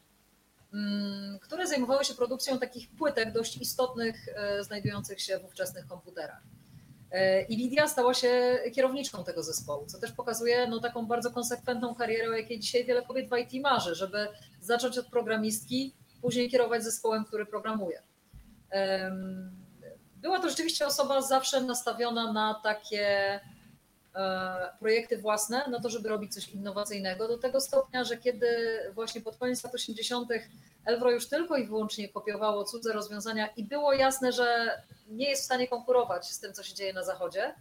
mm, które zajmowały się produkcją takich płytek dość istotnych, e, znajdujących się w ówczesnych komputerach. E, I Lidia stała się kierowniczką tego zespołu, co też pokazuje no, taką bardzo konsekwentną karierę, o jakiej dzisiaj wiele kobiet w IT marzy, żeby zacząć od programistki, później kierować zespołem, który programuje. Była to rzeczywiście osoba zawsze nastawiona na takie E, projekty własne, no to żeby robić coś innowacyjnego, do tego stopnia, że kiedy właśnie pod koniec lat 80. Elwro już tylko i wyłącznie kopiowało cudze rozwiązania i było jasne, że nie jest w stanie konkurować z tym, co się dzieje na zachodzie,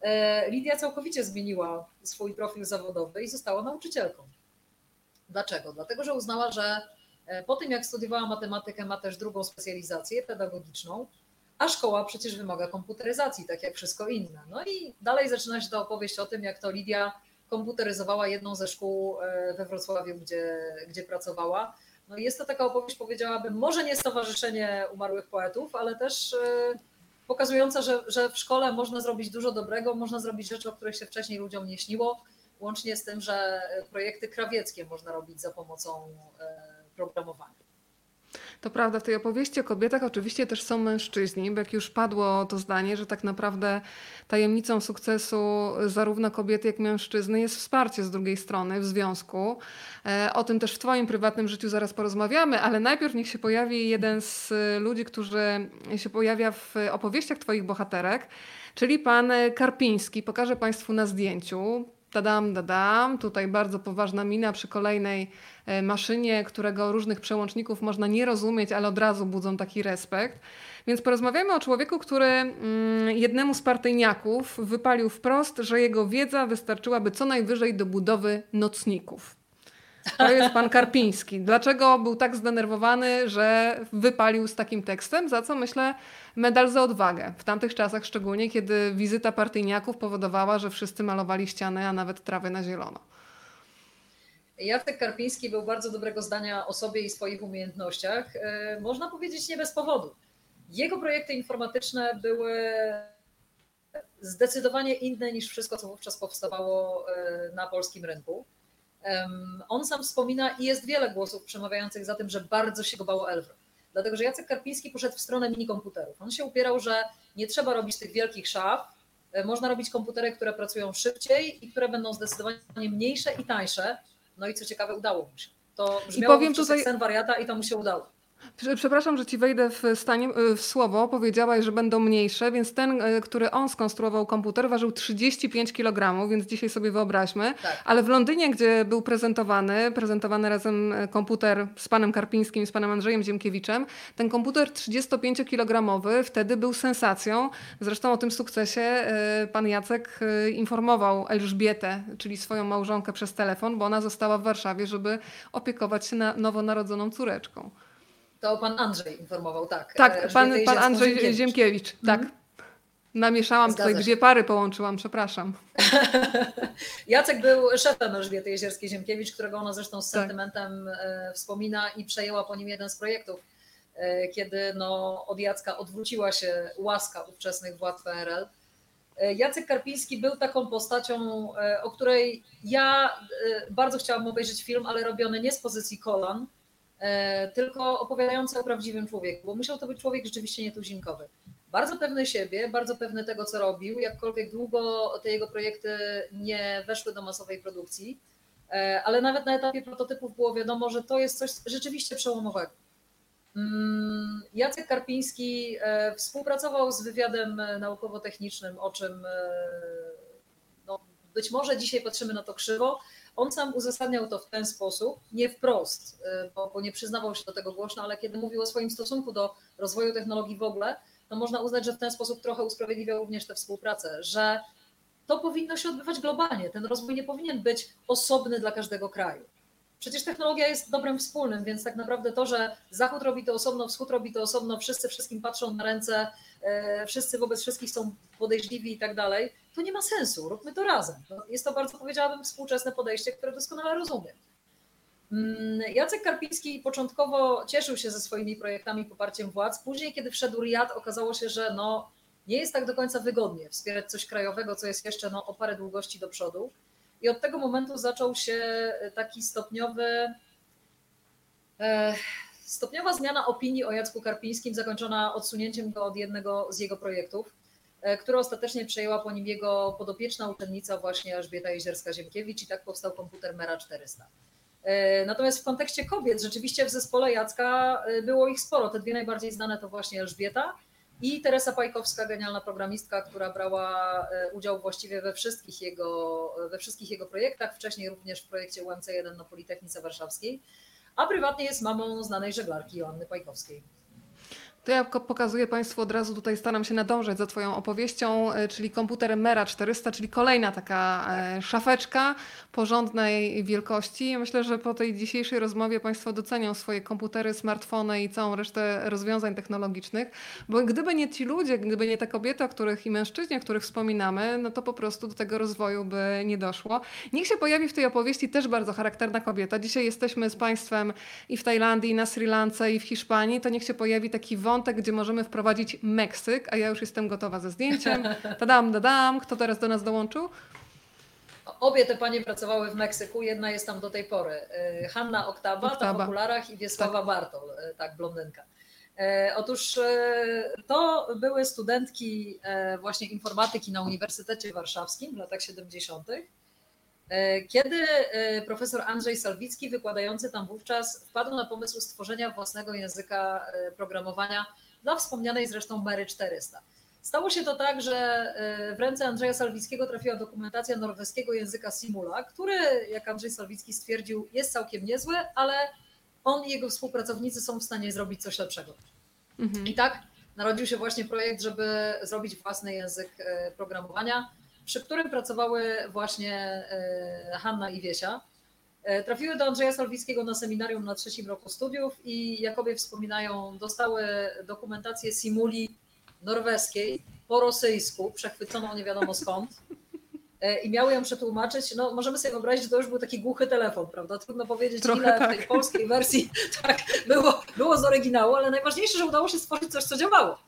e, Lidia całkowicie zmieniła swój profil zawodowy i została nauczycielką. Dlaczego? Dlatego, że uznała, że e, po tym, jak studiowała matematykę, ma też drugą specjalizację pedagogiczną, a szkoła przecież wymaga komputeryzacji, tak jak wszystko inne. No i dalej zaczyna się ta opowieść o tym, jak to Lidia komputeryzowała jedną ze szkół e, we Wrocławiu, gdzie, gdzie pracowała. No jest to taka opowieść, powiedziałabym, może nie Stowarzyszenie Umarłych Poetów, ale też e, pokazująca, że, że w szkole można zrobić dużo dobrego, można zrobić rzeczy, o których się wcześniej ludziom nie śniło, łącznie z tym, że projekty krawieckie można robić za pomocą e, programowania. To prawda, w tej opowieści o kobietach oczywiście też są mężczyźni, bo jak już padło to zdanie, że tak naprawdę tajemnicą sukcesu zarówno kobiety, jak mężczyzny jest wsparcie z drugiej strony w związku. E, o tym też w Twoim prywatnym życiu zaraz porozmawiamy, ale najpierw niech się pojawi jeden z ludzi, którzy się pojawia w opowieściach Twoich bohaterek, czyli pan Karpiński. Pokażę Państwu na zdjęciu. Tadam, dadam. Tutaj bardzo poważna mina przy kolejnej e, maszynie, którego różnych przełączników można nie rozumieć, ale od razu budzą taki respekt. Więc porozmawiamy o człowieku, który mm, jednemu z partyjniaków wypalił wprost, że jego wiedza wystarczyłaby co najwyżej do budowy nocników. To jest pan Karpiński. Dlaczego był tak zdenerwowany, że wypalił z takim tekstem? Za co myślę medal za odwagę. W tamtych czasach, szczególnie kiedy wizyta partyjniaków powodowała, że wszyscy malowali ściany, a nawet trawy na zielono. Jacek Karpiński był bardzo dobrego zdania o sobie i swoich umiejętnościach. E, można powiedzieć nie bez powodu. Jego projekty informatyczne były zdecydowanie inne niż wszystko, co wówczas powstawało e, na polskim rynku. On sam wspomina i jest wiele głosów przemawiających za tym, że bardzo się go bało Elwro. Dlatego, że Jacek Karpiński poszedł w stronę minikomputerów. On się upierał, że nie trzeba robić tych wielkich szaf, e, można robić komputery, które pracują szybciej i które będą zdecydowanie mniejsze i tańsze. No i co ciekawe, udało mu się. To brzmiało I powiem tutaj... sen wariata i to mu się udało. Przepraszam, że ci wejdę w, stanie, w słowo. Powiedziałaś, że będą mniejsze, więc ten, e, który on skonstruował komputer, ważył 35 kg, więc dzisiaj sobie wyobraźmy. Tak. Ale w Londynie, gdzie był prezentowany, prezentowany razem e, komputer z panem Karpińskim i z panem Andrzejem Ziemkiewiczem, ten komputer 35-kilogramowy wtedy był sensacją. Zresztą o tym sukcesie e, pan Jacek informował Elżbietę, czyli swoją małżonkę przez telefon, bo ona została w Warszawie, żeby opiekować się na nowonarodzoną córeczką. To pan Andrzej informował, tak. Tak, e, pan, pan Andrzej Ziemkiewicz. Ziemkiewicz tak. Mhm. Namieszałam Zgadza tutaj, się. dwie pary połączyłam, przepraszam. Jacek był szefem Elżbiety Jezierskiej-Ziemkiewicz, którego ona zresztą z tak. sentymentem e, wspomina i przejęła po nim jeden z projektów, e, kiedy no, od Jacka odwróciła się łaska ówczesnych władz PRL. Jacek Karpiński był taką postacią, o której ja bardzo chciałam obejrzeć film, ale robiony nie z pozycji kolan, tylko opowiadający o prawdziwym człowieku, bo musiał to być człowiek rzeczywiście nietuzinkowy. Bardzo pewny siebie, bardzo pewny tego, co robił, jakkolwiek długo te jego projekty nie weszły do masowej produkcji, e, ale nawet na etapie prototypów było wiadomo, że to jest coś rzeczywiście przełomowego. Mm, Jacek Karpiński e, współpracował z wywiadem naukowo-technicznym, o czym no, być może dzisiaj patrzymy na to krzywo, on sam uzasadniał to w ten sposób, nie wprost, y, bo, bo nie przyznawał się do tego głośno, ale kiedy mówił o swoim stosunku do rozwoju technologii w ogóle, to można uznać, że w ten sposób trochę usprawiedliwiał również tę współpracę, że to powinno się odbywać globalnie. Ten rozwój nie powinien być osobny dla każdego kraju. Przecież technologia jest dobrem wspólnym, więc tak naprawdę to, że Zachód robi to osobno, Wschód robi to osobno, wszyscy wszystkim patrzą na ręce, e, wszyscy wobec wszystkich są podejrzliwi i tak dalej, to nie ma sensu. Róbmy to razem. No, jest to bardzo, powiedziałabym, współczesne podejście, które doskonale rozumiem. Mm, Jacek Karpiński początkowo cieszył się ze swoimi projektami poparciem władz. Później, kiedy wszedł Riad, okazało się, że no, nie jest tak do końca wygodnie wspierać coś krajowego, co jest jeszcze no, o parę długości do przodu. I od tego momentu zaczął się taki stopniowy, e, stopniowa zmiana opinii o Jacku Karpińskim, zakończona odsunięciem go od jednego z jego projektów, e, które ostatecznie przejęła po nim jego podopieczna uczennica właśnie Elżbieta Jezierska-Ziemkiewicz i tak powstał komputer Mera 400. E, natomiast w kontekście kobiet, rzeczywiście w zespole Jacka było ich sporo. Te dwie najbardziej znane to właśnie Elżbieta i Teresa Pajkowska, genialna programistka, która brała e, udział właściwie we wszystkich jego, we wszystkich jego projektach, wcześniej również w projekcie UMC1 na Politechnice Warszawskiej, a prywatnie jest mamą znanej żeglarki Joanny Pajkowskiej. To ja pokazuję Państwu od razu, tutaj staram się nadążać za Twoją opowieścią, e, czyli komputer Mera 400, czyli kolejna taka e, szafeczka porządnej wielkości. Myślę, że po tej dzisiejszej rozmowie Państwo docenią swoje komputery, smartfony i całą resztę rozwiązań technologicznych, bo gdyby nie ci ludzie, gdyby nie te kobiety, o których i mężczyźni, o których wspominamy, no to po prostu do tego rozwoju by nie doszło. Niech się pojawi w tej opowieści też bardzo charakterna kobieta. Dzisiaj jesteśmy z Państwem i w Tajlandii, i na Sri Lance, i w Hiszpanii, to niech się pojawi taki wątek, wątek, gdzie możemy wprowadzić Meksyk, a ja już jestem gotowa ze zdjęciem. Tadam, dadam. Kto teraz do nas dołączył? Obie te panie pracowały w Meksyku, jedna jest tam do tej pory. Y, Hanna Oktaba, Oktaba. ta w okularach i Wiesława tak. Bartol, y, tak, blondynka. Y, otóż to były studentki właśnie informatyki na Uniwersytecie Warszawskim w latach 70. Kiedy profesor Andrzej Salwicki, wykładający tam wówczas, wpadł na pomysł stworzenia własnego języka programowania dla wspomnianej zresztą Mary 400. Stało się to tak, że w ręce Andrzeja Salwickiego trafiła dokumentacja norweskiego języka Simula, który, jak Andrzej Salwicki stwierdził, jest całkiem niezły, ale on i jego współpracownicy są w stanie zrobić coś lepszego. Mhm. I tak narodził się właśnie projekt, żeby zrobić własny język programowania przy którym pracowały właśnie e, Hanna i Wiesia. E, trafiły do Andrzeja Salwickiego na seminarium na trzecim roku studiów i Jakobie wspominają, dostały dokumentację simuli norweskiej po rosyjsku, przechwyconą nie wiadomo skąd e, i miały ją przetłumaczyć. No, możemy sobie wyobrazić, że to już był taki głuchy telefon, prawda? Trudno powiedzieć, Trochę ile tak. w tej polskiej wersji tak, było, było z oryginału, ale najważniejsze, że udało się stworzyć coś, co działało.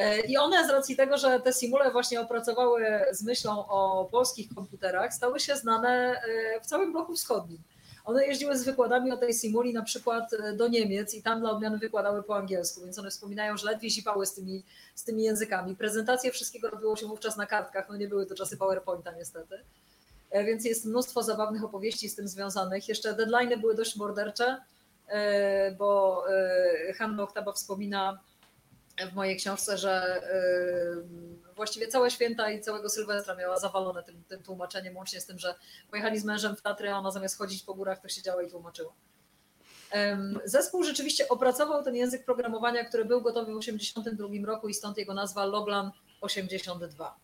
E, I one z racji tego, że te simule właśnie opracowały z myślą o polskich komputerach, stały się znane e, w całym bloku wschodnim. One jeździły z wykładami o tej simuli na przykład e, do Niemiec i tam dla odmiany wykładały po angielsku, więc one wspominają, że ledwie zipały z tymi, z tymi językami. Prezentacje wszystkiego robiło się wówczas na kartkach, no nie były to czasy PowerPointa niestety. Więc jest mnóstwo zabawnych opowieści z tym związanych. Jeszcze deadline'y były dość mordercze, bo Hanna Oktaba wspomina w mojej książce, że właściwie całe święta i całego Sylwestra miała zawalone tym, tym tłumaczeniem, łącznie z tym, że pojechali z mężem w Tatry, a ona zamiast chodzić po górach, to siedziała i tłumaczyła. Zespół rzeczywiście opracował ten język programowania, który był gotowy w 1982 roku i stąd jego nazwa Loglan 82.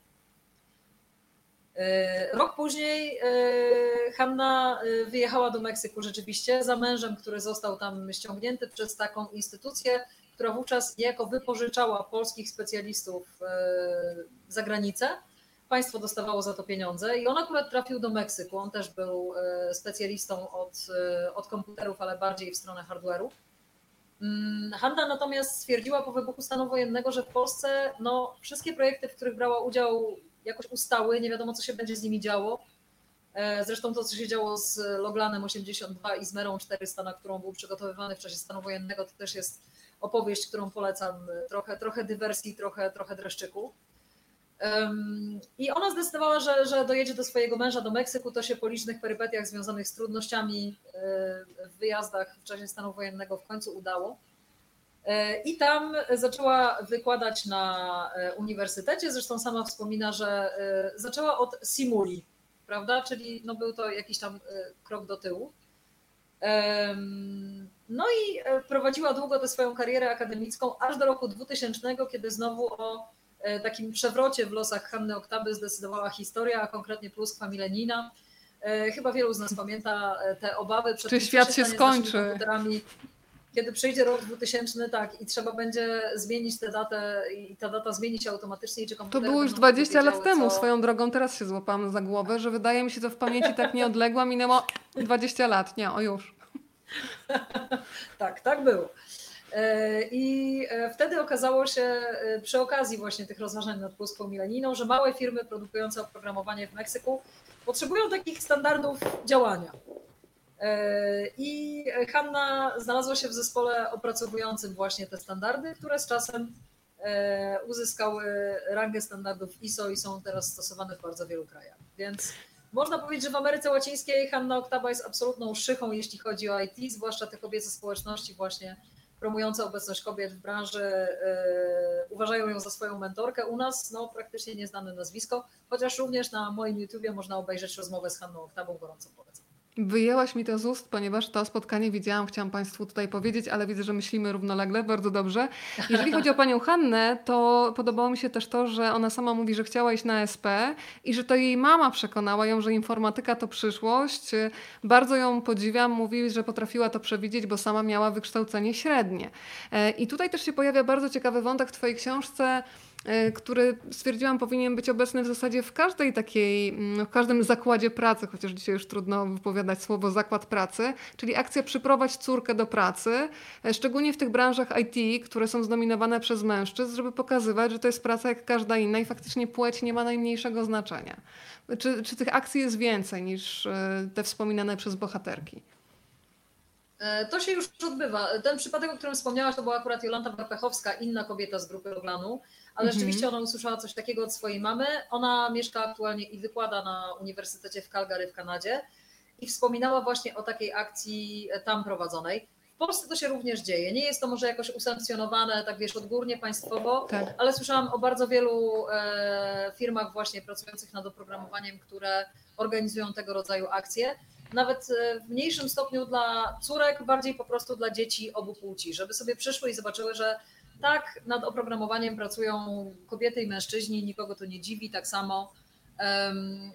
Y, rok później y, Hanna wyjechała do Meksyku rzeczywiście za mężem, który został tam ściągnięty przez taką instytucję, która wówczas niejako wypożyczała polskich specjalistów e, za granicę. Państwo dostawało za to pieniądze i on akurat trafił do Meksyku. On też był e, specjalistą od, e, od komputerów, ale bardziej w stronę hardware'u. Mm, Hanna natomiast stwierdziła po wybuchu stanu wojennego, że w Polsce no, wszystkie projekty, w których brała udział, jakoś ustały, nie wiadomo co się będzie z nimi działo. Zresztą to, co się działo z Loglanem 82 i z Merą 400, na którą był przygotowywany w czasie stanu wojennego, to też jest opowieść, którą polecam, trochę, trochę dywersji, trochę, trochę dreszczyku. I ona zdecydowała, że, że dojedzie do swojego męża do Meksyku. To się po licznych perypetiach związanych z trudnościami e, w wyjazdach w czasie stanu wojennego w końcu udało. E, I tam zaczęła wykładać na e, uniwersytecie. Zresztą sama wspomina, że zaczęła od simuli, prawda? Czyli no był to jakiś tam krok do tyłu. No i e, prowadziła długo tę swoją karierę akademicką, aż do roku 2000, kiedy znowu o e, takim przewrocie w losach Hanny Oktaby zdecydowała historia, a konkretnie pluskwa Milenina. E, chyba wielu z nas pamięta te obawy przed Czy świat się skończy? Kiedy przyjdzie rok 2000, tak, i trzeba będzie zmienić tę datę, i ta data zmieni się automatycznie. Czy to było już 20 lat temu, co... swoją drogą. Teraz się złapałam za głowę, że wydaje mi się to w pamięci tak nieodległa. Minęło 20 lat. Nie, o już. tak, tak było. I wtedy okazało się przy okazji właśnie tych rozważań nad pustką milenijną, że małe firmy produkujące oprogramowanie w Meksyku potrzebują takich standardów działania. I Hanna znalazła się w zespole opracowującym właśnie te standardy, które z czasem uzyskały rangę standardów ISO i są teraz stosowane w bardzo wielu krajach. Więc można powiedzieć, że w Ameryce Łacińskiej Hanna Oktaba jest absolutną szychą, jeśli chodzi o IT, zwłaszcza te kobiece społeczności właśnie promujące obecność kobiet w branży yy, uważają ją za swoją mentorkę. U nas no, praktycznie nieznane nazwisko, chociaż również na moim YouTubie można obejrzeć rozmowę z Hanną Oktabą, gorąco polecam. Wyjęłaś mi to z ust, ponieważ to spotkanie widziałam, chciałam Państwu tutaj powiedzieć, ale widzę, że myślimy równolegle, bardzo dobrze. Jeżeli chodzi o Panią Hannę, to podobało mi się też to, że ona sama mówi, że chciała iść na SP i że to jej mama przekonała ją, że informatyka to przyszłość. Bardzo ją podziwiam, mówi, że potrafiła to przewidzieć, bo sama miała wykształcenie średnie. E, I tutaj też się pojawia bardzo ciekawy wątek w Twojej książce, który stwierdziłam powinien być obecny w zasadzie w każdej takiej, mm, w każdym zakładzie pracy, chociaż dzisiaj już trudno wypowiadać słowo zakład pracy, czyli akcja przyprowadź córkę do pracy, e, szczególnie w tych branżach IT, które są zdominowane przez mężczyzn, żeby pokazywać, że to jest praca jak każda inna i faktycznie płeć nie ma najmniejszego znaczenia. Czy, czy tych akcji jest więcej niż e, te wspominane przez bohaterki? To się już odbywa. Ten przypadek, o którym wspomniałaś, to była akurat Jolanta Warpechowska, inna kobieta z grupy Oglanu ale mhm. rzeczywiście ona usłyszała coś takiego od swojej mamy. Ona mieszka aktualnie i wykłada na Uniwersytecie w Calgary w Kanadzie i wspominała właśnie o takiej akcji tam prowadzonej. W Polsce to się również dzieje. Nie jest to może jakoś usankcjonowane, tak wiesz, odgórnie państwowo, tak. ale słyszałam o bardzo wielu e, firmach właśnie pracujących nad oprogramowaniem, które organizują tego rodzaju akcje. Nawet e, w mniejszym stopniu dla córek, bardziej po prostu dla dzieci obu płci, żeby sobie przyszły i zobaczyły, że tak, nad oprogramowaniem pracują kobiety i mężczyźni, nikogo to nie dziwi, tak samo.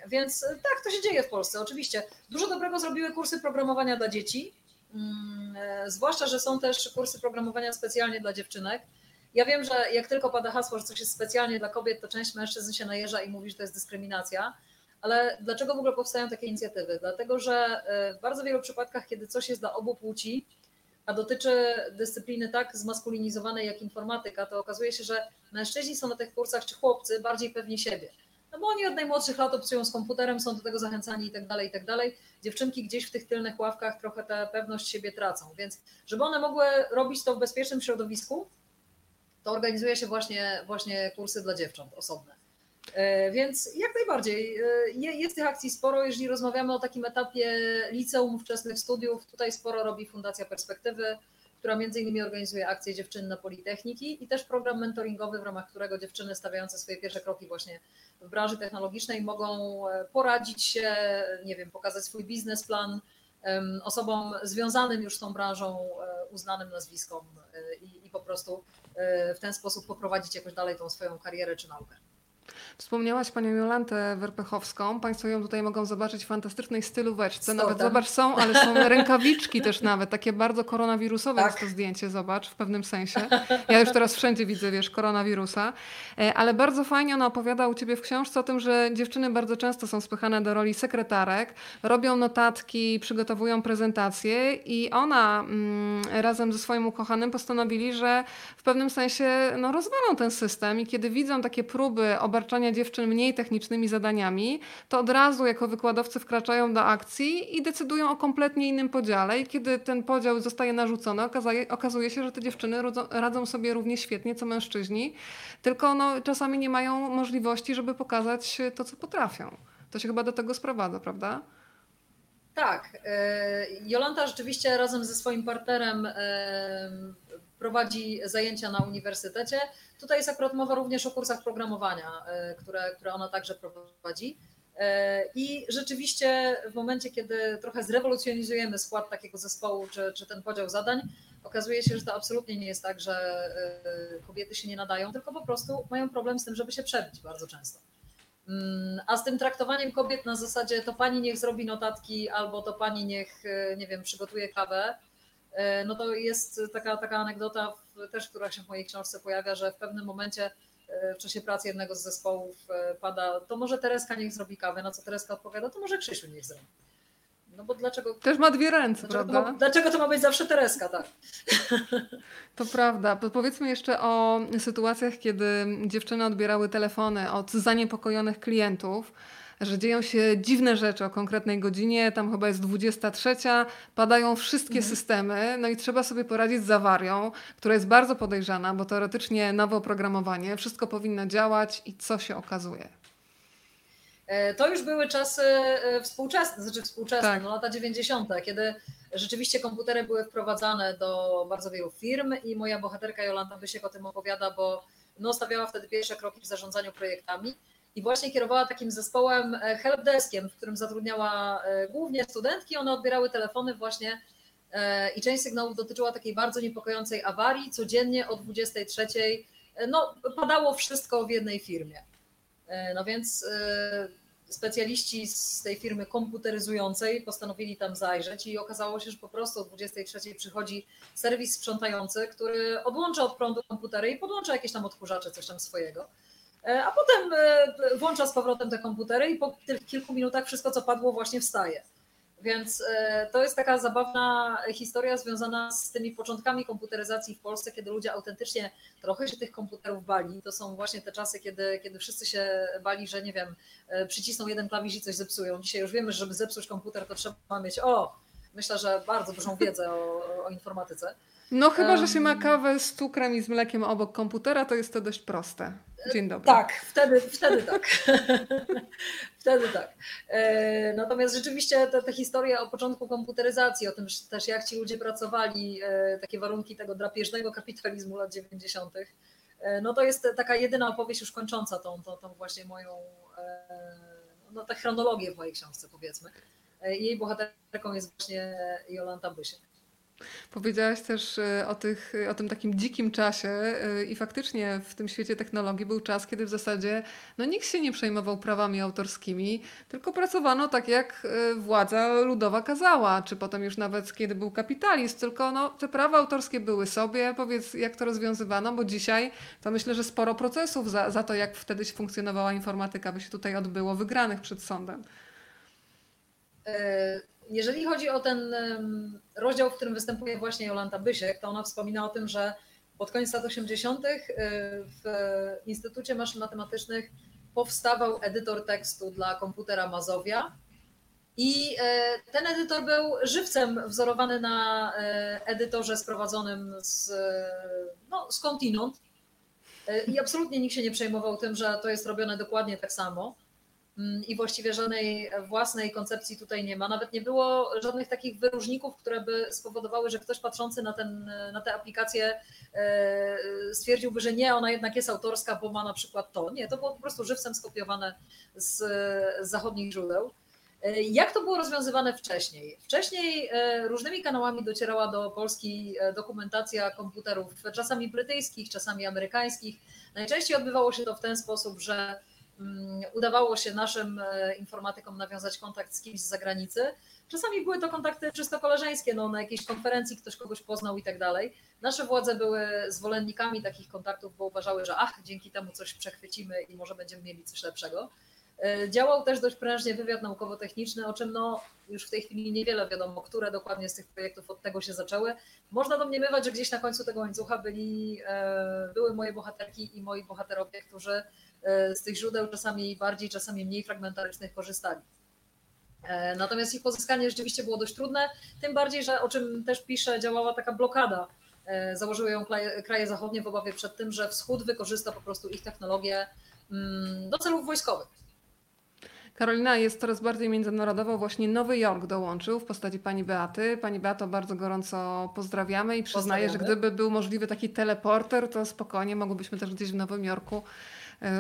Więc tak, to się dzieje w Polsce, oczywiście. Dużo dobrego zrobiły kursy programowania dla dzieci, um, zwłaszcza, że są też kursy programowania specjalnie dla dziewczynek. Ja wiem, że jak tylko pada hasło, że coś jest specjalnie dla kobiet, to część mężczyzn się najeżdża i mówi, że to jest dyskryminacja. Ale dlaczego w ogóle powstają takie inicjatywy? Dlatego, że e, w bardzo wielu przypadkach, kiedy coś jest dla obu płci, a dotyczy dyscypliny tak zmaskulinizowanej jak informatyka, to okazuje się, że mężczyźni są na tych kursach, czy chłopcy, bardziej pewni siebie. No bo oni od najmłodszych lat obcują z komputerem, są do tego zachęcani i tak dalej, i tak dalej. Dziewczynki gdzieś w tych tylnych ławkach trochę tę pewność siebie tracą, więc żeby one mogły robić to w bezpiecznym środowisku, to organizuje się właśnie, właśnie kursy dla dziewcząt osobne. E, więc jak najbardziej e, jest tych akcji sporo. Jeżeli rozmawiamy o takim etapie liceum, wczesnych studiów, tutaj sporo robi Fundacja Perspektywy, która między innymi organizuje akcje dziewczyn na Politechniki i też program mentoringowy, w ramach którego dziewczyny stawiające swoje pierwsze kroki właśnie w branży technologicznej mogą e, poradzić się, nie wiem, pokazać swój biznesplan osobom związanym już z tą branżą, uznanym nazwiskom i, i po prostu w ten sposób poprowadzić jakoś dalej tą swoją karierę czy naukę. Wspomniałaś panią Jolantę Werpechowską. Państwo ją tutaj mogą zobaczyć w fantastycznej stylóweczce. Nawet zobacz, są, ale są rękawiczki też nawet, takie bardzo koronawirusowe tak. jest to zdjęcie, zobacz, w pewnym sensie. Ja już teraz wszędzie widzę, wiesz, koronawirusa. E, ale bardzo fajnie ona opowiada u ciebie w książce o tym, że dziewczyny bardzo często są spychane do roli sekretarek, robią notatki, przygotowują prezentacje i ona mm, razem ze swoim ukochanym postanowili, że w pewnym sensie no, rozwalą ten system i kiedy widzą takie próby obarczania dziewczyn mniej technicznymi zadaniami, to od razu jako wykładowcy wkraczają do akcji i decydują o kompletnie innym podziale. I kiedy ten podział zostaje narzucony, okazuje, okazuje się, że te dziewczyny radzą, radzą sobie równie świetnie co mężczyźni, tylko no, czasami nie mają możliwości, żeby pokazać to, co potrafią. To się chyba do tego sprowadza, prawda? Tak. E, Jolanta rzeczywiście razem ze swoim partnerem prowadzi zajęcia na uniwersytecie. Tutaj jest akurat mowa również o kursach programowania, e, które, które ona także prowadzi. E, I rzeczywiście w momencie, kiedy trochę zrewolucjonizujemy skład takiego zespołu, czy, czy ten podział zadań, okazuje się, że to absolutnie nie jest tak, że e, kobiety się nie nadają, tylko po prostu mają problem z tym, żeby się przebić bardzo często. Mm, a z tym traktowaniem kobiet na zasadzie to pani niech zrobi notatki, albo to pani niech, nie wiem, przygotuje kawę, no to jest taka, taka anegdota też, która się w mojej książce pojawia, że w pewnym momencie e, w czasie pracy jednego z zespołów e, pada, to może Tereska niech zrobi kawę, na co Tereska odpowiada, to może Krzysiu niech zrobi. No bo dlaczego... Też ma dwie ręce, dlaczego prawda? To ma, dlaczego to ma być zawsze Tereska, tak? To prawda. Powiedzmy jeszcze o sytuacjach, kiedy dziewczyny odbierały telefony od zaniepokojonych klientów, że dzieją się dziwne rzeczy o konkretnej godzinie, tam chyba jest 23, padają wszystkie mhm. systemy, no i trzeba sobie poradzić z awarią, która jest bardzo podejrzana, bo teoretycznie nowe oprogramowanie, wszystko powinno działać i co się okazuje? E, to już były czasy e, współczesne, znaczy współczesne, tak. no lata 90., kiedy rzeczywiście komputery były wprowadzane do bardzo wielu firm i moja bohaterka Jolanta Bysiek o tym opowiada, bo no, stawiała wtedy pierwsze kroki w zarządzaniu projektami i właśnie kierowała takim zespołem e, helpdeskiem, w którym zatrudniała głównie studentki. One odbierały telefony właśnie i część sygnałów dotyczyła takiej bardzo niepokojącej awarii. Codziennie o 23 no, padało wszystko w jednej firmie. No więc specjaliści z tej firmy komputeryzującej postanowili tam zajrzeć i okazało się, że po prostu o 23 przychodzi serwis sprzątający, który odłącza od prądu komputery i podłącza jakieś tam odkurzacze, coś tam swojego. E, a potem e, włącza z powrotem te komputery i po kilku minutach wszystko, co padło, właśnie wstaje. Więc e, to jest taka zabawna historia związana z tymi początkami komputeryzacji w Polsce, kiedy ludzie autentycznie trochę się tych komputerów bali. To są właśnie te czasy, kiedy, kiedy wszyscy się bali, że nie wiem, przycisną jeden klawisz i coś zepsują. Dzisiaj już wiemy, że żeby zepsuć komputer, to trzeba mieć, o, myślę, że bardzo dużą wiedzę o, o informatyce. No chyba, że się ma kawę z cukrem i z mlekiem obok komputera, to jest to dość proste. Dzień dobry. Tak, wtedy, wtedy tak. wtedy tak. E, natomiast rzeczywiście te, te historie o początku komputeryzacji, o tym też jak ci ludzie pracowali, e, takie warunki tego drapieżnego kapitalizmu lat 90., e, no to jest taka jedyna opowieść już kończąca tą, tą, tą właśnie moją, no tę chronologię w mojej książce powiedzmy. Jej bohaterką jest właśnie Jolanta Bysiek. Powiedziałaś też e, o, tych, o tym takim dzikim czasie e, i faktycznie w tym świecie technologii był czas, kiedy w zasadzie no, nikt się nie przejmował prawami autorskimi, tylko pracowano tak, jak e, władza ludowa kazała, czy potem już nawet kiedy był kapitalizm, tylko no, te prawa autorskie były sobie. Powiedz, jak to rozwiązywano, bo dzisiaj to myślę, że sporo procesów za, za to, jak wtedy funkcjonowała informatyka, by się tutaj odbyło, wygranych przed sądem. Jeżeli chodzi o ten rozdział, w którym występuje właśnie Jolanta Bysiek, to ona wspomina o tym, że pod koniec lat 80. Y, w Instytucie Maszyn Matematycznych powstawał edytor tekstu dla komputera Mazowia. I e, ten edytor był żywcem wzorowany na e, edytorze sprowadzonym z, no, skądinąd. E, I absolutnie nikt się nie przejmował tym, że to jest robione dokładnie tak samo. Mm, i właściwie żadnej własnej koncepcji tutaj nie ma. Nawet nie było żadnych takich wyróżników, które by spowodowały, że ktoś patrzący na, ten, na tę aplikację e, stwierdziłby, że nie, ona jednak jest autorska, bo ma na przykład to. Nie, to było po prostu żywcem skopiowane z, z zachodnich źródeł. E, jak to było rozwiązywane wcześniej? Wcześniej e, różnymi kanałami docierała do Polski dokumentacja komputerów, czasami brytyjskich, czasami amerykańskich. Najczęściej odbywało się to w ten sposób, że udawało się naszym e, informatykom nawiązać kontakt z kimś z zagranicy. Czasami były to kontakty czysto koleżeńskie, no, na jakiejś konferencji ktoś kogoś poznał i tak dalej. Nasze władze były zwolennikami takich kontaktów, bo uważały, że ach, dzięki temu coś przechwycimy i może będziemy mieli coś lepszego. E, działał też dość prężnie wywiad naukowo-techniczny, o czym no, już w tej chwili niewiele wiadomo, które dokładnie z tych projektów od tego się zaczęły. Można domniemywać, że gdzieś na końcu tego łańcucha byli, e, były moje bohaterki i moi bohaterowie, którzy z tych źródeł czasami bardziej, czasami mniej fragmentarycznych korzystali. E, natomiast ich pozyskanie rzeczywiście było dość trudne, tym bardziej, że o czym też pisze, działała taka blokada. E, założyły ją kraje zachodnie w obawie przed tym, że wschód wykorzysta po prostu ich technologię mm, do celów wojskowych. Karolina jest coraz bardziej międzynarodowo. Właśnie Nowy Jork dołączył w postaci pani Beaty. Pani Beato bardzo gorąco pozdrawiamy i przyznaję, że gdyby był możliwy taki teleporter, to spokojnie mogłybyśmy też gdzieś w Nowym Jorku E,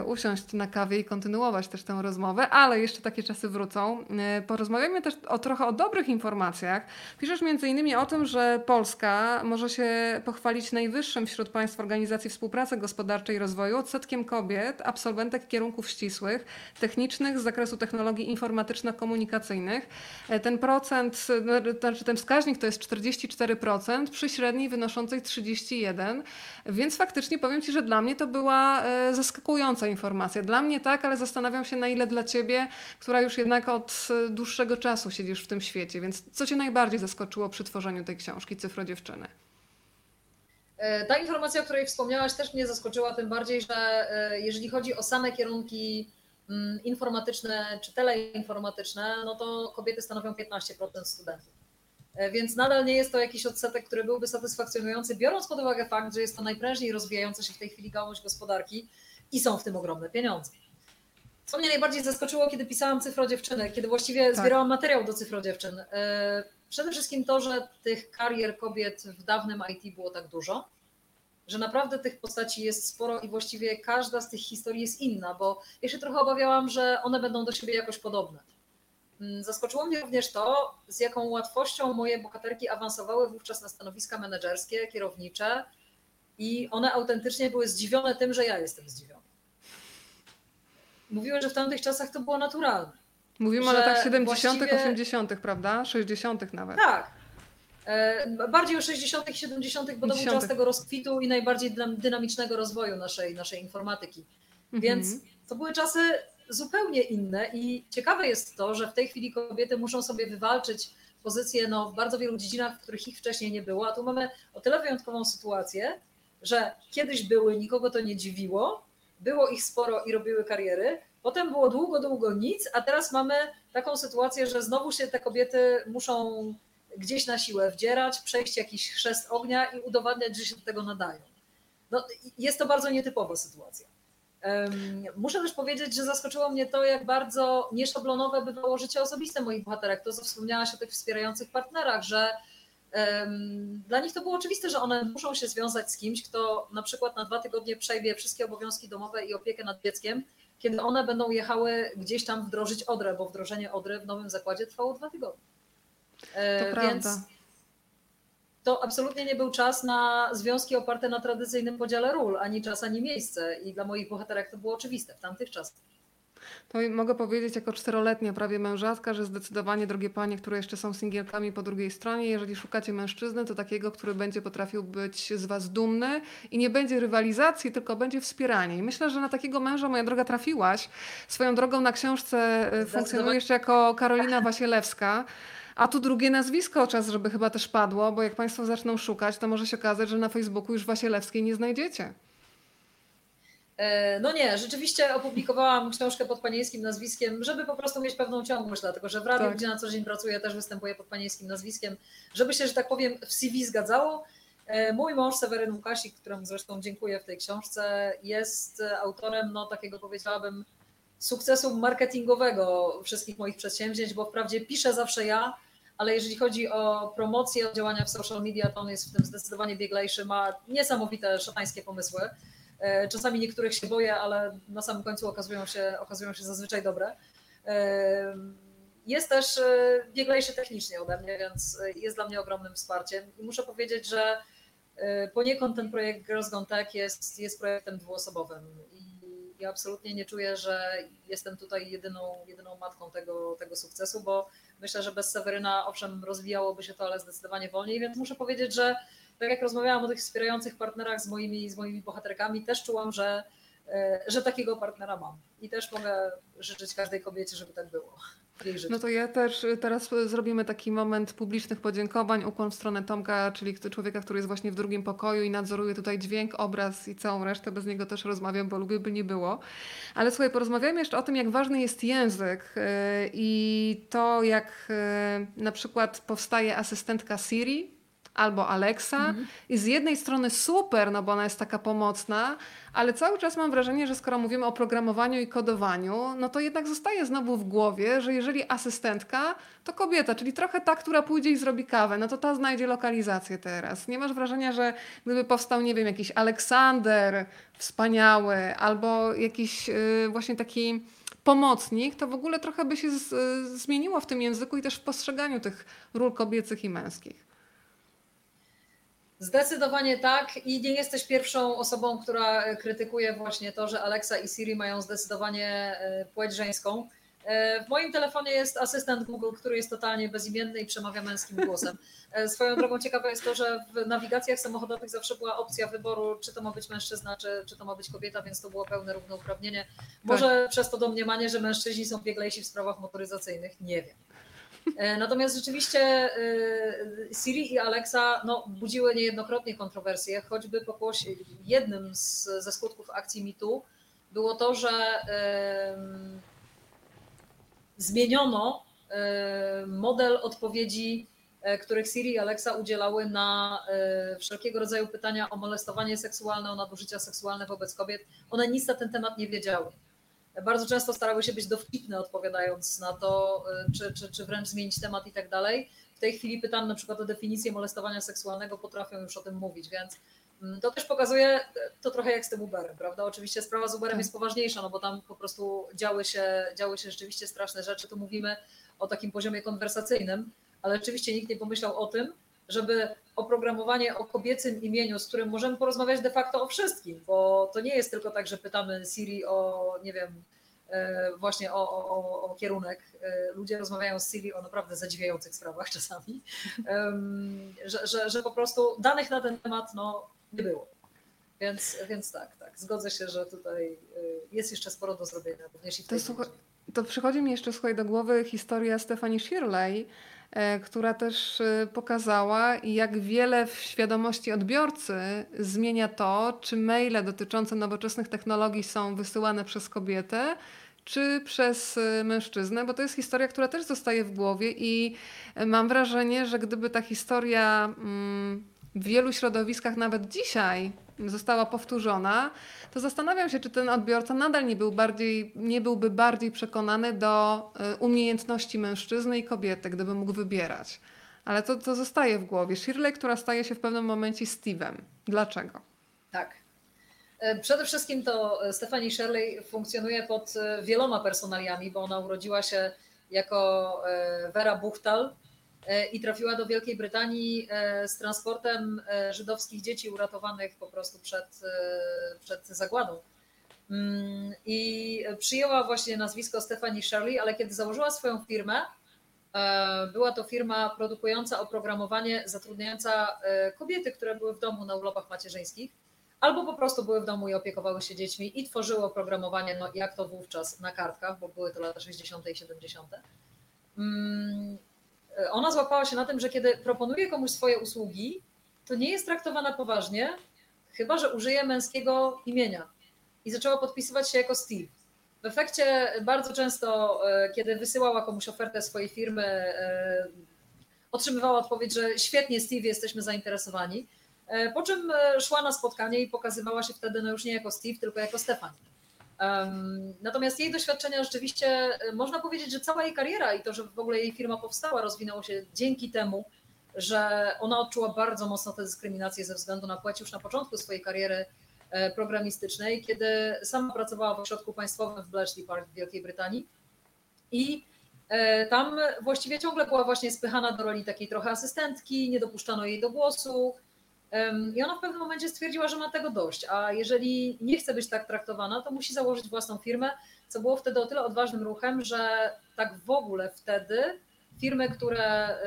usiąść na kawie i kontynuować też tę rozmowę, ale jeszcze takie czasy wrócą. E, porozmawiamy też o, trochę o dobrych informacjach. Piszesz między innymi o tym, że Polska może się pochwalić najwyższym wśród państw Organizacji Współpracy Gospodarczej i Rozwoju odsetkiem kobiet, absolwentek kierunków ścisłych, technicznych z zakresu technologii informatyczno-komunikacyjnych. E, ten procent, znaczy ten wskaźnik to jest 44% przy średniej wynoszącej 31%, więc faktycznie powiem Ci, że dla mnie to była zaskakująca zaskakująca informacja. Dla mnie tak, ale zastanawiam się, na ile dla ciebie, która już jednak od e, dłuższego czasu siedzisz w tym świecie. Więc co cię najbardziej zaskoczyło przy tworzeniu tej książki Cyfro Dziewczyny? E, ta informacja, o której wspomniałaś, też mnie zaskoczyła, tym bardziej, że e, jeżeli chodzi o same kierunki mm, informatyczne czy teleinformatyczne, no to kobiety stanowią 15% studentów. Więc nadal nie jest to jakiś odsetek, który byłby satysfakcjonujący, biorąc pod uwagę fakt, że jest to najprężniej rozwijająca się w tej chwili gałąź gospodarki i są w tym ogromne pieniądze. Co mnie najbardziej zaskoczyło, kiedy pisałam Cyfro Dziewczyny, kiedy właściwie tak. zbierałam materiał do Cyfro Dziewczyn. Przede wszystkim to, że tych karier kobiet w dawnym IT było tak dużo, że naprawdę tych postaci jest sporo i właściwie każda z tych historii jest inna, bo ja się trochę obawiałam, że one będą do siebie jakoś podobne. Mm, zaskoczyło mnie również to, z jaką łatwością moje bohaterki awansowały wówczas na stanowiska menedżerskie, kierownicze i one autentycznie były zdziwione tym, że ja jestem zdziwiona. Mówiły, że w tamtych czasach to było naturalne. Mówimy o latach 70., właściwie... 80., prawda? 60. nawet. Tak. E, bardziej o 60., 70., bo to był czas tego rozkwitu i najbardziej dynamicznego rozwoju naszej, naszej informatyki. Mhm. Więc to były czasy zupełnie inne i ciekawe jest to, że w tej chwili kobiety muszą sobie wywalczyć pozycje no, w bardzo wielu dziedzinach, w których ich wcześniej nie było, a tu mamy o tyle wyjątkową sytuację, że kiedyś były, nikogo to nie dziwiło, było ich sporo i robiły kariery, Potem było długo, długo nic, a teraz mamy taką sytuację, że znowu się te kobiety muszą gdzieś na siłę wdzierać, przejść jakiś chrzest ognia i udowadniać, że się do tego nadają. No, jest to bardzo nietypowa sytuacja. Muszę też powiedzieć, że zaskoczyło mnie to, jak bardzo nieszablonowe bywało życie osobiste moich bohaterek. To, co wspomniałaś o tych wspierających partnerach, że dla nich to było oczywiste, że one muszą się związać z kimś, kto na przykład na dwa tygodnie przejmie wszystkie obowiązki domowe i opiekę nad dzieckiem kiedy one będą jechały gdzieś tam wdrożyć Odrę, bo wdrożenie Odry w nowym zakładzie trwało dwa tygodnie. E, to Więc prawda. to absolutnie nie był czas na związki oparte na tradycyjnym podziale ról, ani czas, ani miejsce. I dla moich bohaterek to było oczywiste w tamtych czasach. To mogę powiedzieć jako czteroletnia prawie mężatka, że zdecydowanie, drogie panie, które jeszcze są singielkami po drugiej stronie, jeżeli szukacie mężczyzny, to takiego, który będzie potrafił być z was dumny i nie będzie rywalizacji, tylko będzie wspieranie. I myślę, że na takiego męża, moja droga, trafiłaś. Swoją drogą na książce e, funkcjonujesz jako Karolina Wasielewska. A tu drugie nazwisko czas, żeby chyba też padło, bo jak Państwo zaczną szukać, to może się okazać, że na Facebooku już Wasielewskiej nie znajdziecie. E, no nie, rzeczywiście opublikowałam książkę pod panieńskim nazwiskiem, żeby po prostu mieć pewną ciągłość, dlatego że w radiu, tak. gdzie na co dzień pracuję, też występuję pod panieńskim nazwiskiem, żeby się, że tak powiem, w CV zgadzało. E, mój mąż Seweryn Łukasik, któremu zresztą dziękuję w tej książce, jest autorem, no takiego powiedziałabym, sukcesu marketingowego wszystkich moich przedsięwzięć, bo wprawdzie piszę zawsze ja, ale jeżeli chodzi o promocję, o działania w social media, to on jest w tym zdecydowanie bieglejszy, ma niesamowite szatańskie pomysły. E, czasami niektórych się boję, ale na samym końcu okazują się, okazują się zazwyczaj dobre. E, jest też e, bieglejszy technicznie ode mnie, więc jest dla mnie ogromnym wsparciem. I muszę powiedzieć, że poniekąd ten projekt Girls Gone Tech jest, jest projektem dwuosobowym. I ja absolutnie nie czuję, że jestem tutaj jedyną, jedyną matką tego, tego sukcesu, bo myślę, że bez Seweryna owszem rozwijałoby się to, ale zdecydowanie wolniej, więc muszę powiedzieć, że tak jak rozmawiałam o tych wspierających partnerach z moimi, z moimi bohaterkami, też czułam, że, e, że takiego partnera mam. I też mogę życzyć każdej kobiecie, żeby tak było. No to ja też y, teraz zrobimy taki moment publicznych podziękowań, ukłon w stronę Tomka, czyli człowieka, który jest właśnie w drugim pokoju i nadzoruje tutaj dźwięk, obraz i całą resztę. Bez niego też rozmawiam, bo lubię, by nie było. Ale słuchaj, porozmawiajmy jeszcze o tym, jak ważny jest język y, i to, jak y, na przykład powstaje asystentka Siri, albo Alexa. Mhm. I z jednej strony super, no bo ona jest taka pomocna, ale cały czas mam wrażenie, że skoro mówimy o programowaniu i kodowaniu, no to jednak zostaje znowu w głowie, że jeżeli asystentka, to kobieta, czyli trochę ta, która pójdzie i zrobi kawę, no to ta znajdzie lokalizację teraz. Nie masz wrażenia, że gdyby powstał, nie wiem, jakiś Aleksander wspaniały, albo jakiś yy, właśnie taki pomocnik, to w ogóle trochę by się z, y, zmieniło w tym języku i też w postrzeganiu tych ról kobiecych i męskich. Zdecydowanie tak i nie jesteś pierwszą osobą, która krytykuje właśnie to, że Alexa i Siri mają zdecydowanie e, płeć żeńską. E, w moim telefonie jest asystent Google, który jest totalnie bezimienny i przemawia męskim głosem. E, swoją drogą ciekawe jest to, że w nawigacjach samochodowych zawsze była opcja wyboru, czy to ma być mężczyzna, czy, czy to ma być kobieta, więc to było pełne równouprawnienie. Może tak. przez to domniemanie, że mężczyźni są bieglejsi w sprawach motoryzacyjnych, nie wiem. E, natomiast rzeczywiście Siri i Alexa no, budziły niejednokrotnie kontrowersje, choćby pokłosie jednym z, ze skutków akcji MeToo było to, że zmieniono e, model odpowiedzi, e, których Siri i Alexa udzielały na e, wszelkiego rodzaju pytania o molestowanie seksualne, o nadużycia seksualne wobec kobiet. One nic na ten temat nie wiedziały. Bardzo często starały się być dowcipne, odpowiadając na to, czy, czy, czy wręcz zmienić temat i tak dalej. W tej chwili pytam na przykład o definicję molestowania seksualnego, potrafią już o tym mówić, więc Mm, to też pokazuje to trochę jak z tym Uberem, prawda? Oczywiście sprawa z Uberem tak. jest poważniejsza, no bo tam po prostu działy się, działy się rzeczywiście straszne rzeczy. Tu mówimy o takim poziomie konwersacyjnym, ale rzeczywiście nikt nie pomyślał o tym, żeby oprogramowanie o kobiecym imieniu, z którym możemy porozmawiać de facto o wszystkim, bo to nie jest tylko tak, że pytamy Siri o, nie wiem, e, właśnie o, o, o kierunek. E, ludzie rozmawiają z Siri o naprawdę zadziwiających sprawach czasami, że, że, że po prostu danych na ten temat no, nie było. Więc, więc tak, tak. Zgodzę się, że tutaj y, jest jeszcze sporo do zrobienia, również i w tej to, słucha- to przychodzi mi jeszcze słuchaj, do głowy historia Stefani Shirley, e, która też e, pokazała, jak wiele w świadomości odbiorcy zmienia to, czy maile dotyczące nowoczesnych technologii są wysyłane przez kobietę, czy przez e, mężczyznę, bo to jest historia, która też zostaje w głowie i mam wrażenie, że gdyby ta historia mm, w wielu środowiskach nawet dzisiaj została powtórzona, to zastanawiam się, czy ten odbiorca nadal nie, był bardziej, nie byłby bardziej przekonany do y, umiejętności mężczyzny i kobiety, gdyby mógł wybierać. Ale to, to zostaje w głowie. Shirley, która staje się w pewnym momencie Steve'em. Dlaczego? Tak. E, przede wszystkim to e, Stephanie Shirley funkcjonuje pod e, wieloma personaliami, bo ona urodziła się jako Vera Buchtal, i trafiła do Wielkiej Brytanii e, z transportem e, żydowskich dzieci uratowanych po prostu przed, przed zagładą. Mm, I przyjęła właśnie nazwisko Stephanie Shirley, ale kiedy założyła swoją firmę, była to firma produkująca oprogramowanie, zatrudniająca kobiety, które były w domu na urlopach macierzyńskich, albo po prostu były w domu i opiekowały się dziećmi i tworzyły oprogramowanie, no jak to wówczas na kartkach, bo były to lata 60. i 70. E, ona złapała się na tym, że kiedy proponuje komuś swoje usługi, to nie jest traktowana poważnie, chyba że użyje męskiego imienia. I zaczęła podpisywać się jako Steve. W efekcie bardzo często, e, kiedy wysyłała komuś ofertę swojej firmy, e, otrzymywała odpowiedź, że świetnie, Steve, jesteśmy zainteresowani. Po czym szła na spotkanie i pokazywała się wtedy no już nie jako Steve, tylko jako Stefan. Natomiast jej doświadczenia rzeczywiście, e, można powiedzieć, że cała jej kariera i to, że w ogóle jej firma powstała, rozwinęło się dzięki temu, że ona odczuła bardzo mocno tę dyskryminację ze względu na płeć już na początku swojej kariery e, programistycznej, kiedy sama pracowała w ośrodku państwowym w Bletchley Park w Wielkiej Brytanii. I e, tam właściwie ciągle była właśnie spychana do roli takiej trochę asystentki, nie dopuszczano jej do głosu, i ona w pewnym momencie stwierdziła, że ma tego dość, a jeżeli nie chce być tak traktowana, to musi założyć własną firmę, co było wtedy o tyle odważnym ruchem, że tak w ogóle wtedy firmy, które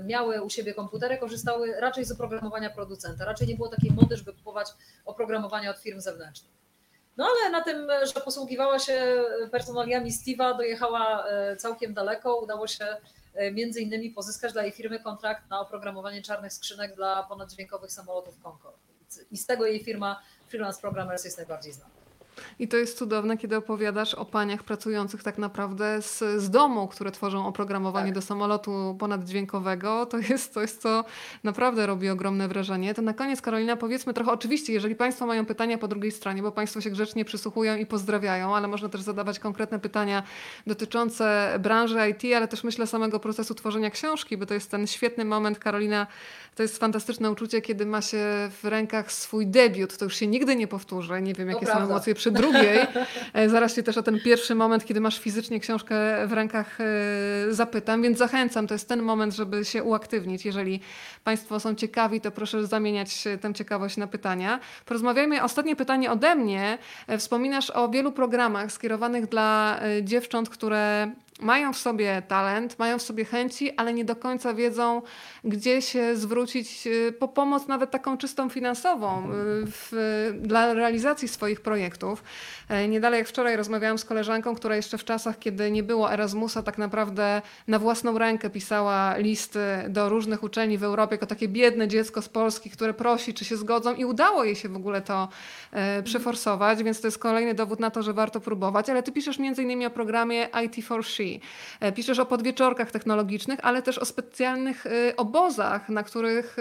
y, miały u siebie komputery, korzystały raczej z oprogramowania producenta. Raczej nie było takiej mody, żeby kupować oprogramowanie od firm zewnętrznych. No ale na tym, że posługiwała się personaliami Steve'a, dojechała y, całkiem daleko. Udało się między innymi pozyskać dla jej firmy kontrakt na oprogramowanie czarnych skrzynek dla ponaddźwiękowych samolotów Concorde. I z tego jej firma Freelance Programmers jest najbardziej znana. I to jest cudowne, kiedy opowiadasz o paniach pracujących tak naprawdę z, z domu, które tworzą oprogramowanie tak. do samolotu ponaddźwiękowego. To jest coś, co naprawdę robi ogromne wrażenie. To na koniec, Karolina, powiedzmy trochę, oczywiście, jeżeli Państwo mają pytania po drugiej stronie, bo Państwo się grzecznie przysłuchują i pozdrawiają, ale można też zadawać konkretne pytania dotyczące branży IT, ale też myślę samego procesu tworzenia książki, bo to jest ten świetny moment, Karolina, to jest fantastyczne uczucie, kiedy ma się w rękach swój debiut. To już się nigdy nie powtórzy. Nie wiem, jakie są emocje przy drugiej. E, zaraz się też o ten pierwszy moment, kiedy masz fizycznie książkę w rękach zapytam, więc zachęcam, to jest ten moment, żeby się uaktywnić. Jeżeli Państwo są ciekawi, to proszę zamieniać tę ciekawość na pytania. Porozmawiajmy. Ostatnie pytanie ode mnie. Wspominasz o wielu programach skierowanych dla dziewcząt, które mają w sobie talent, mają w sobie chęci, ale nie do końca wiedzą, gdzie się zwrócić y, po pomoc, nawet taką czystą finansową, y, w, dla realizacji swoich projektów. E, nie dalej jak wczoraj rozmawiałam z koleżanką, która jeszcze w czasach, kiedy nie było Erasmusa, tak naprawdę na własną rękę pisała listy do różnych uczelni w Europie jako takie biedne dziecko z Polski, które prosi, czy się zgodzą i udało jej się w ogóle to e, przeforsować, więc to jest kolejny dowód na to, że warto próbować. Ale ty piszesz między innymi o programie IT for She. E, piszesz o podwieczorkach technologicznych, ale też o specjalnych obozach, na których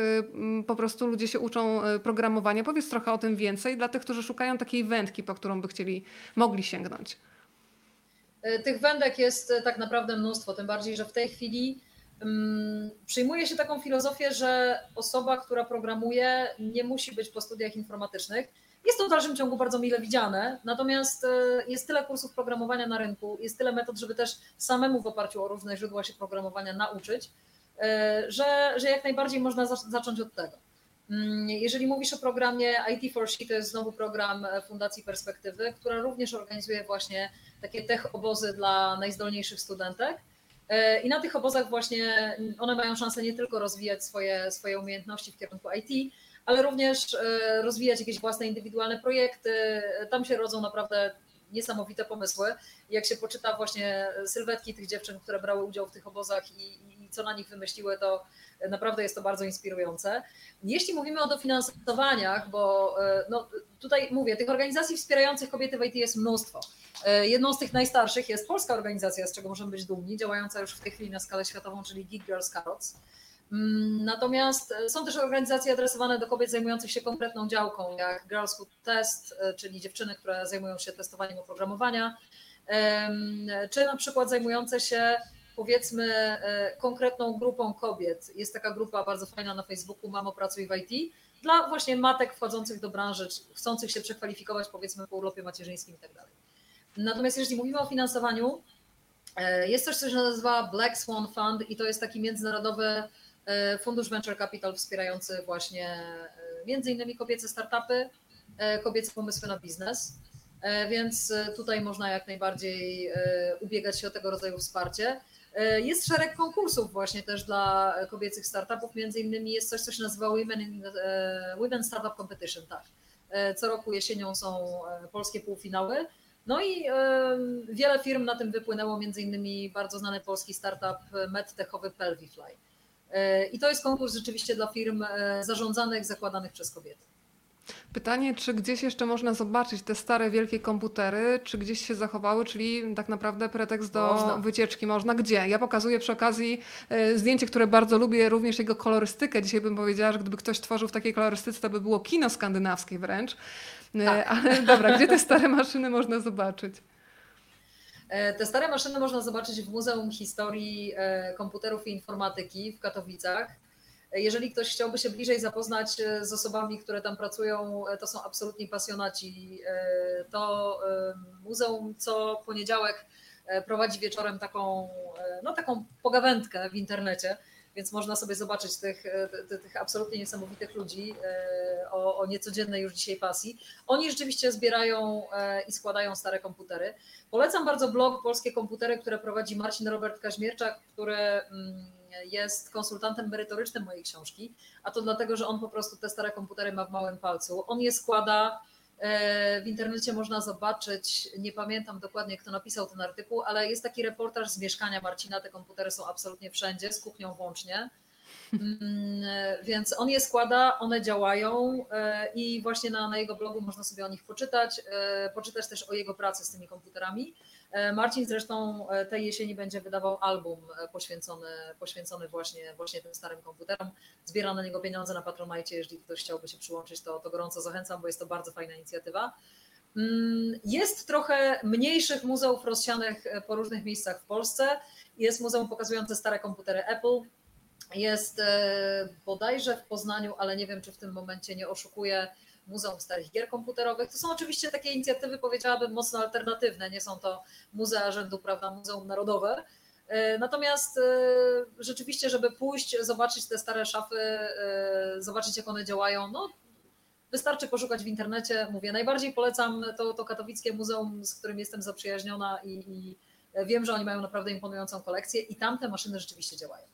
po prostu ludzie się uczą programowania. Powiedz trochę o tym więcej dla tych, którzy szukają takiej wędki, po którą by chcieli mogli, sięgnąć? E, tych wędek jest tak naprawdę mnóstwo, tym bardziej, że w tej chwili um, przyjmuje się taką filozofię, że osoba, która programuje, nie musi być po studiach informatycznych. Jest to w dalszym ciągu bardzo mile widziane, natomiast jest tyle kursów programowania na rynku, jest tyle metod, żeby też samemu w oparciu o różne źródła się programowania nauczyć, że, że jak najbardziej można zacząć od tego. Mm, jeżeli mówisz o programie IT for She, to jest znowu program Fundacji Perspektywy, która również organizuje właśnie takie tech obozy dla najzdolniejszych studentek. E, I na tych obozach właśnie one mają szansę nie tylko rozwijać swoje, swoje umiejętności w kierunku IT, ale również e, rozwijać jakieś własne indywidualne projekty. Tam się rodzą naprawdę niesamowite pomysły. Jak się poczyta właśnie sylwetki tych dziewczyn, które brały udział w tych obozach i co na nich wymyśliły, to Naprawdę jest to bardzo inspirujące. Jeśli mówimy o dofinansowaniach, bo e, no, tutaj mówię, tych organizacji wspierających kobiety w IT jest mnóstwo. E, jedną z tych najstarszych jest polska organizacja, z czego możemy być dumni, działająca już w tej chwili na skalę światową, czyli Geek Girls Carrots. Mm, natomiast e, są też organizacje adresowane do kobiet zajmujących się konkretną działką, jak Girls Who Test, czyli dziewczyny, które zajmują się testowaniem oprogramowania, czy na przykład zajmujące się powiedzmy e, konkretną grupą kobiet. Jest taka grupa bardzo fajna na Facebooku, Mamo Pracuj w IT, dla właśnie matek wchodzących do branży, chcących się przekwalifikować powiedzmy po urlopie macierzyńskim i tak. Natomiast jeżeli mówimy o finansowaniu, e, jest coś, co się nazywa Black Swan Fund i to jest taki międzynarodowy e, fundusz venture capital wspierający właśnie między innymi kobiece startupy, kobiece pomysły na biznes. Więc tutaj można jak najbardziej ubiegać się o tego rodzaju wsparcie. E, jest szereg konkursów właśnie też dla kobiecych startupów, między innymi jest coś, co się nazywa Women, e, Women Startup Competition, tak. E, co roku jesienią są polskie półfinały. No i wiele firm na tym wypłynęło, między innymi bardzo znany polski startup medtechowy Pelvifly. I to jest konkurs rzeczywiście dla firm zarządzanych, zakładanych przez kobiety. Pytanie, czy gdzieś jeszcze można zobaczyć te stare, wielkie komputery, czy gdzieś się zachowały, czyli tak naprawdę pretekst do można. wycieczki można. Gdzie? Ja pokazuję przy okazji e, zdjęcie, które bardzo lubię, również jego kolorystykę. Dzisiaj bym powiedziała, że gdyby ktoś tworzył w takiej kolorystyce, to by było kino skandynawskie wręcz. E, tak. Ale dobra, gdzie te stare maszyny można zobaczyć? E, te stare maszyny można zobaczyć w Muzeum Historii Komputerów i Informatyki w Katowicach. Jeżeli ktoś chciałby się bliżej zapoznać e, z osobami, które tam pracują, e, to są absolutni pasjonaci. E, to muzeum co poniedziałek prowadzi wieczorem taką, no, taką pogawędkę w internecie, więc można sobie zobaczyć tych, tych, absolutnie niesamowitych ludzi o, o niecodziennej już dzisiaj pasji. Oni rzeczywiście zbierają i składają stare komputery. Polecam bardzo blog Polskie Komputery, które prowadzi Marcin Robert Kaźmierczak, który mm, jest konsultantem merytorycznym mojej książki, a to dlatego, że on po prostu te stare komputery ma w małym palcu. On je składa, e, w internecie można zobaczyć, nie pamiętam dokładnie kto napisał ten artykuł, ale jest taki reportaż z mieszkania Marcina, te komputery są absolutnie wszędzie, z kuchnią włącznie. Mm, więc on je składa, one działają e, i właśnie na, na jego blogu można sobie o nich poczytać, e, poczytać też o jego pracy z tymi komputerami. E, Marcin zresztą tej jesieni będzie wydawał album poświęcony, poświęcony właśnie, właśnie tym starym komputerom. Zbiera na niego pieniądze na Patronite, jeżeli ktoś chciałby się przyłączyć, to, to gorąco zachęcam, bo jest to bardzo fajna inicjatywa. Mm, jest trochę mniejszych muzeów rozsianych po różnych miejscach w Polsce. Jest muzeum pokazujące stare komputery Apple, jest e, bodajże w Poznaniu, ale nie wiem, czy w tym momencie nie oszukuję, Muzeum Starych Gier Komputerowych. To są oczywiście takie inicjatywy, powiedziałabym, mocno alternatywne. Nie są to muzea rzędu, prawda, Muzeum Narodowe. Natomiast rzeczywiście, żeby pójść, zobaczyć te stare szafy, zobaczyć jak one działają, no Wystarczy poszukać w internecie. Mówię, najbardziej polecam to, to katowickie muzeum, z którym jestem zaprzyjaźniona i, i wiem, że oni mają naprawdę imponującą kolekcję i tamte maszyny rzeczywiście działają.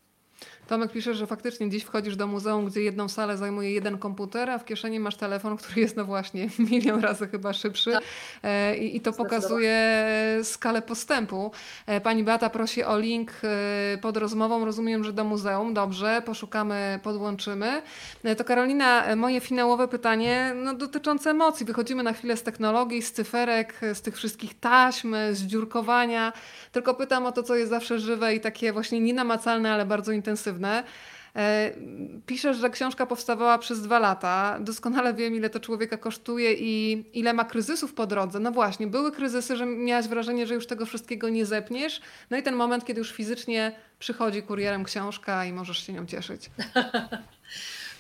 Tomek pisze, że faktycznie dziś wchodzisz do muzeum, gdzie jedną salę zajmuje jeden komputer, a w kieszeni masz telefon, który jest no właśnie milion razy chyba szybszy tak. E, I, i to pokazuje skalę postępu. E, pani Beata prosi o link e, pod rozmową, rozumiem, że do muzeum. Dobrze, poszukamy, podłączymy. To Karolina, moje finałowe pytanie no, dotyczące emocji. Wychodzimy na chwilę z technologii, z cyferek, z tych wszystkich taśm, z dziurkowania. Tylko pytam o to, co jest zawsze żywe i takie właśnie nienamacalne, ale bardzo intensywne E, piszesz, że książka powstawała przez dwa lata. Doskonale wiem, ile to człowieka kosztuje i ile ma kryzysów po drodze. No właśnie, były kryzysy, że miałaś wrażenie, że już tego wszystkiego nie zepniesz. No i ten moment, kiedy już fizycznie przychodzi kurierem książka i możesz się nią cieszyć.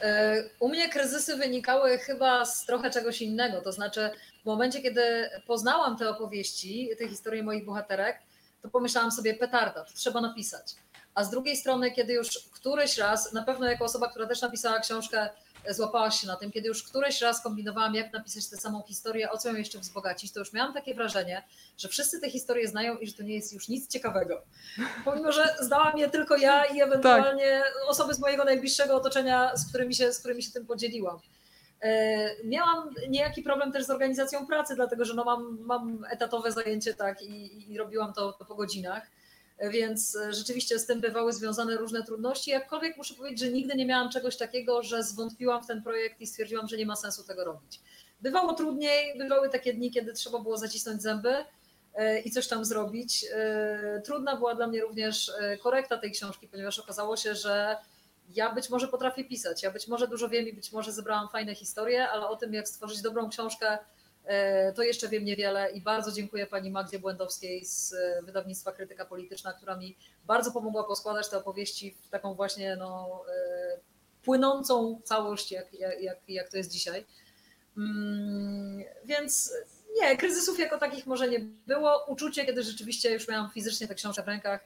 E, u mnie kryzysy wynikały chyba z trochę czegoś innego. To znaczy, w momencie, kiedy poznałam te opowieści, te historie moich bohaterek, to pomyślałam sobie, petarda, to trzeba napisać a z drugiej strony, kiedy już któryś raz, na pewno jako osoba, która też napisała książkę, e, złapałaś się na tym, kiedy już któryś raz kombinowałam, jak napisać tę samą historię, o co ją jeszcze wzbogacić, to już miałam takie wrażenie, że wszyscy te historie znają i że to nie jest już nic ciekawego. Pomimo, że zdałam je tylko ja i ewentualnie tak. osoby z mojego najbliższego otoczenia, z którymi się, z którymi się tym podzieliłam. E, miałam niejaki problem też z organizacją pracy, dlatego że no mam, mam etatowe zajęcie tak i, i robiłam to, to po godzinach więc e, rzeczywiście z tym bywały związane różne trudności. Jakkolwiek muszę powiedzieć, że nigdy nie miałam czegoś takiego, że zwątpiłam w ten projekt i stwierdziłam, że nie ma sensu tego robić. Bywało trudniej, bywały takie dni, kiedy trzeba było zacisnąć zęby e, i coś tam zrobić. E, trudna była dla mnie również korekta tej książki, ponieważ okazało się, że ja być może potrafię pisać, ja być może dużo wiem i być może zebrałam fajne historie, ale o tym, jak stworzyć dobrą książkę, to jeszcze wiem niewiele i bardzo dziękuję pani Magdzie Błędowskiej z e, wydawnictwa Krytyka Polityczna, która mi bardzo pomogła poskładać te opowieści w taką właśnie no, e, płynącą całość, jak, jak, jak to jest dzisiaj. Mm, więc nie, kryzysów jako takich może nie było. Uczucie, kiedy rzeczywiście już miałam fizycznie tę książkę w rękach,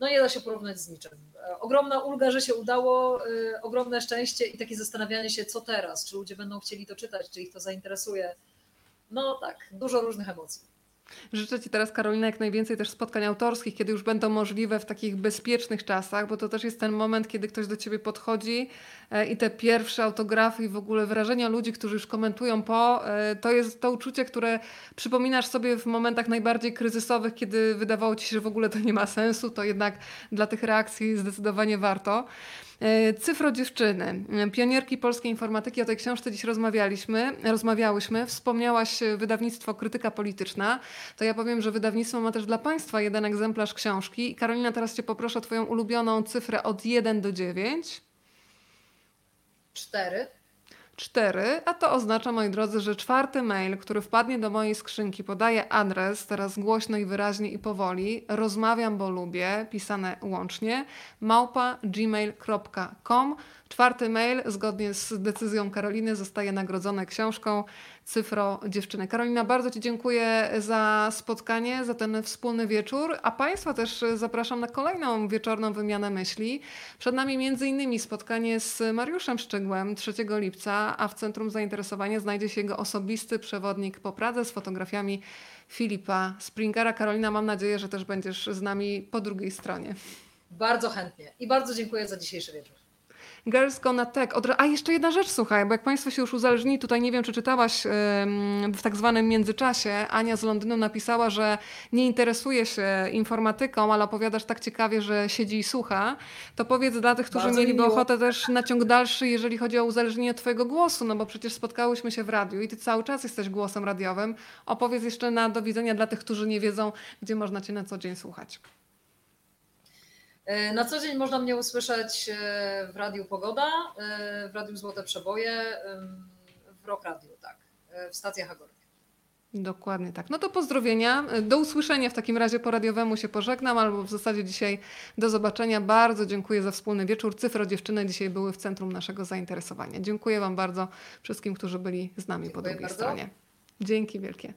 no nie da się porównać z niczym. Ogromna ulga, że się udało, ogromne szczęście i takie zastanawianie się, co teraz, czy ludzie będą chcieli to czytać, czy ich to zainteresuje no tak, dużo różnych emocji. Życzę Ci teraz, Karolina, jak najwięcej też spotkań autorskich, kiedy już będą możliwe w takich bezpiecznych czasach, bo to też jest ten moment, kiedy ktoś do Ciebie podchodzi i te pierwsze autografy i w ogóle wrażenia ludzi, którzy już komentują po, e, to jest to uczucie, które przypominasz sobie w momentach najbardziej kryzysowych, kiedy wydawało Ci się, że w ogóle to nie ma sensu, to jednak dla tych reakcji zdecydowanie warto. E, cyfro dziewczyny, pionierki polskiej informatyki, o tej książce dziś rozmawialiśmy, rozmawiałyśmy. Wspomniałaś e, wydawnictwo Krytyka Polityczna. To ja powiem, że wydawnictwo ma też dla Państwa jeden egzemplarz książki. Karolina, teraz Cię poproszę o Twoją ulubioną cyfrę od 1 do 9. 4. 4, a to oznacza, moi drodzy, że czwarty mail, który wpadnie do mojej skrzynki, podaje adres, teraz głośno i wyraźnie i powoli, rozmawiam, bo lubię, pisane łącznie, małpa gmail.com. Czwarty mail, zgodnie z decyzją Karoliny, zostaje nagrodzony książką Cyfro Dziewczyny. Karolina, bardzo Ci dziękuję za spotkanie, za ten wspólny wieczór, a Państwa też zapraszam na kolejną wieczorną wymianę myśli. Przed nami m.in. spotkanie z Mariuszem Szczygłem 3 lipca, a w centrum zainteresowania znajdzie się jego osobisty przewodnik po Pradze z fotografiami Filipa Springera. Karolina, mam nadzieję, że też będziesz z nami po drugiej stronie. Bardzo chętnie i bardzo dziękuję za dzisiejszy wieczór. Girls Gonna Tech. A jeszcze jedna rzecz, słuchaj, bo jak Państwo się już uzależnili, tutaj nie wiem, czy czytałaś w tak zwanym międzyczasie, Ania z Londynu napisała, że nie interesuje się informatyką, ale opowiadasz tak ciekawie, że siedzi i słucha. To powiedz dla tych, którzy Bardzo mieliby miło. ochotę też na ciąg dalszy, jeżeli chodzi o uzależnienie Twojego głosu, no bo przecież spotkałyśmy się w radiu i Ty cały czas jesteś głosem radiowym. Opowiedz jeszcze na do widzenia dla tych, którzy nie wiedzą, gdzie można Cię na co dzień słuchać. E, na co dzień można mnie usłyszeć e, w Radiu Pogoda, e, w Radiu Złote Przeboje, w Rock Radio, tak, w stacjach Agory. Dokładnie tak. No to pozdrowienia. Do usłyszenia w takim razie po radiowemu się pożegnam, albo w zasadzie dzisiaj do zobaczenia. Bardzo dziękuję za wspólny wieczór. Cyfro dziewczyny dzisiaj były w centrum naszego zainteresowania. Dziękuję Wam bardzo wszystkim, którzy byli z nami po Dziękuję drugiej bardzo. stronie. Dzięki wielkie.